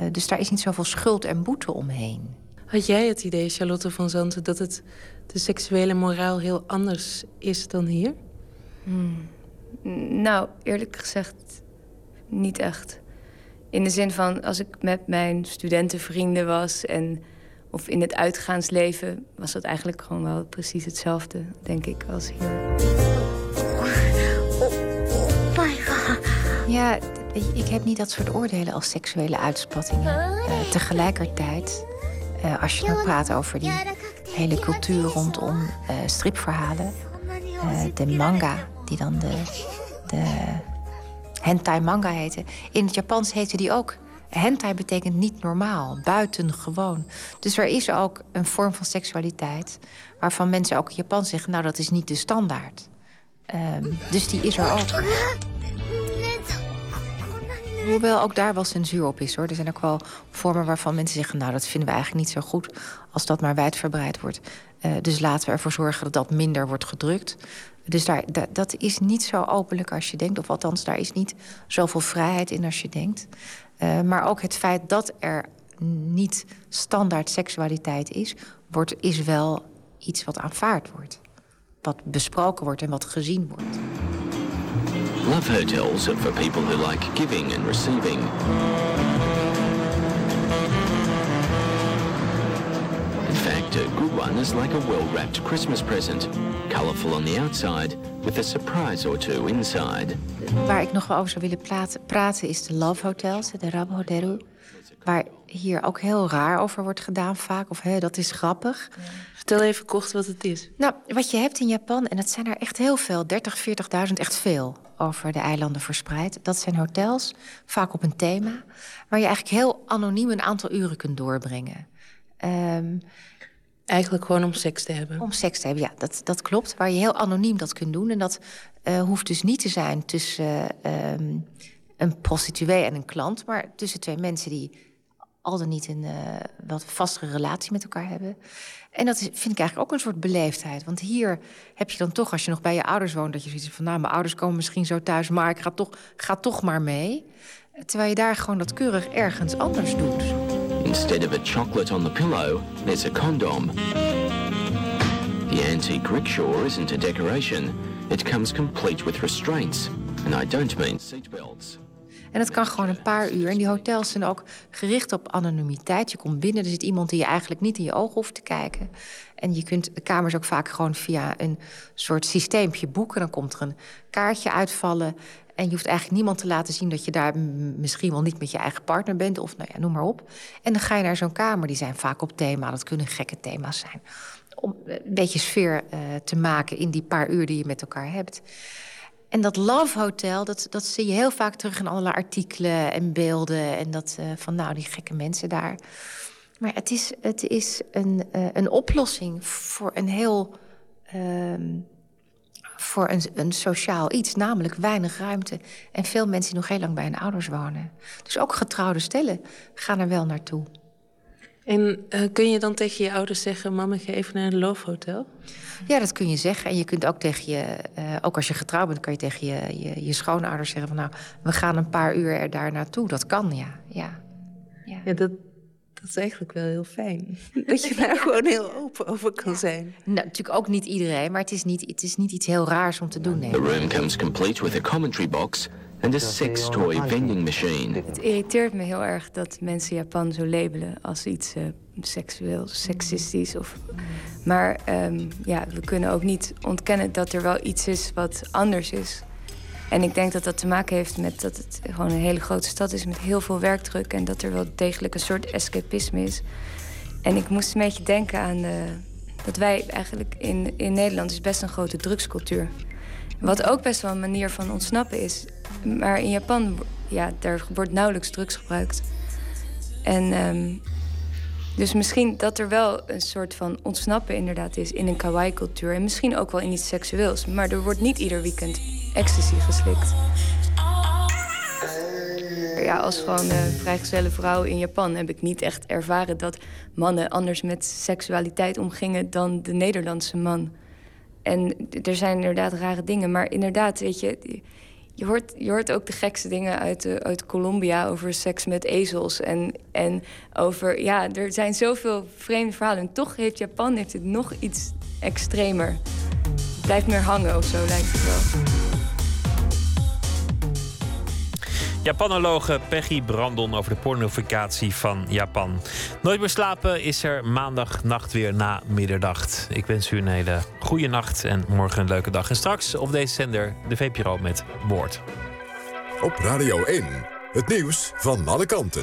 Uh, dus daar is niet zoveel schuld en boete omheen. Had jij het idee, Charlotte van Zanten, dat het de seksuele moraal heel anders is dan hier? Hmm. Nou, eerlijk gezegd, niet echt. In de zin van als ik met mijn studentenvrienden was en of in het uitgaansleven was dat eigenlijk gewoon wel precies hetzelfde, denk ik, als hier. Ja, ik heb niet dat soort oordelen als seksuele uitspattingen. Uh, tegelijkertijd, uh, als je dan praat over die hele cultuur rondom uh, stripverhalen, de manga, die dan de, *laughs* de hentai manga heten. In het Japans heten die ook hentai betekent niet normaal, buitengewoon. Dus er is ook een vorm van seksualiteit... waarvan mensen ook in Japan zeggen... nou, dat is niet de standaard. Um, dus die is er ook. Hoewel ook daar wel censuur op is, hoor. Er zijn ook wel vormen waarvan mensen zeggen... nou, dat vinden we eigenlijk niet zo goed als dat maar wijdverbreid wordt. Uh, dus laten we ervoor zorgen dat dat minder wordt gedrukt. Dus daar, dat, is niet zo openlijk als je denkt. Of althans, daar is niet zoveel vrijheid in als je denkt. Uh, maar ook het feit dat er niet standaard seksualiteit is... Wordt, is wel iets wat aanvaard wordt. Wat besproken wordt en wat gezien wordt. Love hotels are for people who like giving and receiving. In fact, a good one is like a well-wrapped Christmas present. Colourful on the outside, with a surprise or two inside. Waar ik nog wel over zou willen praten, is de Love Hotels, de Rabo Waar hier ook heel raar over wordt gedaan vaak. Of hè, dat is grappig. Vertel even kort wat het is. Nou, wat je hebt in Japan, en dat zijn er echt heel veel. 30, 40.000, echt veel over de eilanden verspreid. Dat zijn hotels, vaak op een thema. Waar je eigenlijk heel anoniem een aantal uren kunt doorbrengen. Um, Eigenlijk gewoon om seks te hebben. Om seks te hebben, ja, dat, dat klopt. Waar je heel anoniem dat kunt doen. En dat uh, hoeft dus niet te zijn tussen uh, um, een prostituee en een klant... maar tussen twee mensen die al dan niet een uh, wat vastere relatie met elkaar hebben. En dat vind ik eigenlijk ook een soort beleefdheid. Want hier heb je dan toch, als je nog bij je ouders woont... dat je zoiets van, nou, mijn ouders komen misschien zo thuis... maar ik ga toch, ga toch maar mee. Terwijl je daar gewoon dat keurig ergens anders doet. Instead of a chocolate on the pillow, there's a condom. The antique rickshaw isn't a decoration. It comes complete with restraints. And I don't mean seatbelts. En het kan gewoon een paar uur. En die hotels zijn ook gericht op anonimiteit. Je komt binnen, er zit iemand die je eigenlijk niet in je ogen hoeft te kijken. En je kunt de kamers ook vaak gewoon via een soort systeempje boeken. Dan komt er een kaartje uitvallen. En je hoeft eigenlijk niemand te laten zien dat je daar misschien wel niet met je eigen partner bent. Of nou ja, noem maar op. En dan ga je naar zo'n kamer. Die zijn vaak op thema. Dat kunnen gekke thema's zijn. Om een beetje sfeer uh, te maken in die paar uur die je met elkaar hebt. En dat Love Hotel, dat, dat zie je heel vaak terug in allerlei artikelen en beelden. En dat uh, van nou, die gekke mensen daar. Maar het is, het is een, uh, een oplossing voor een heel. Uh, voor een, een sociaal iets, namelijk weinig ruimte. En veel mensen die nog heel lang bij hun ouders wonen. Dus ook getrouwde stellen gaan er wel naartoe. En uh, kun je dan tegen je ouders zeggen: Mama, ik ga even naar een loofhotel? Ja, dat kun je zeggen. En je kunt ook tegen je, uh, ook als je getrouwd bent, kan je tegen je, je, je schoonouders zeggen: van nou, we gaan een paar uur er daar naartoe. Dat kan, ja. Ja, ja. ja dat, dat is eigenlijk wel heel fijn. *laughs* Dat je daar gewoon heel open over kan zijn. Nou, natuurlijk ook niet iedereen, maar het is niet, het is niet iets heel raars om te doen. Nee. The room comes complete with a commentary box and a sex toy vending machine. Het irriteert me heel erg dat mensen Japan zo labelen als iets uh, seksueel, seksistisch. Of... Maar um, ja, we kunnen ook niet ontkennen dat er wel iets is wat anders is. En ik denk dat dat te maken heeft met dat het gewoon een hele grote stad is met heel veel werkdruk. En dat er wel degelijk een soort escapisme is. En ik moest een beetje denken aan de, dat wij eigenlijk in, in Nederland is best een grote drugscultuur. Wat ook best wel een manier van ontsnappen is. Maar in Japan, ja, daar wordt nauwelijks drugs gebruikt. En um, dus misschien dat er wel een soort van ontsnappen inderdaad is in een kawaii-cultuur. En misschien ook wel in iets seksueels. Maar er wordt niet ieder weekend ecstasy geslikt. Ja, als gewoon vrijgezelle vrouw in Japan heb ik niet echt ervaren dat mannen anders met seksualiteit omgingen dan de Nederlandse man. En er zijn inderdaad rare dingen, maar inderdaad, weet je, je hoort, je hoort ook de gekste dingen uit, uh, uit Colombia over seks met ezels. En, en over, ja, er zijn zoveel vreemde verhalen. En toch heeft Japan heeft het nog iets extremer. Het blijft meer hangen of zo, lijkt het wel. Japanologe Peggy Brandon over de pornificatie van Japan. Nooit meer slapen is er maandagnacht weer na midderdag. Ik wens u een hele goede nacht en morgen een leuke dag. En straks op deze zender de VPRO met Woord. Op Radio 1, het nieuws van alle kanten.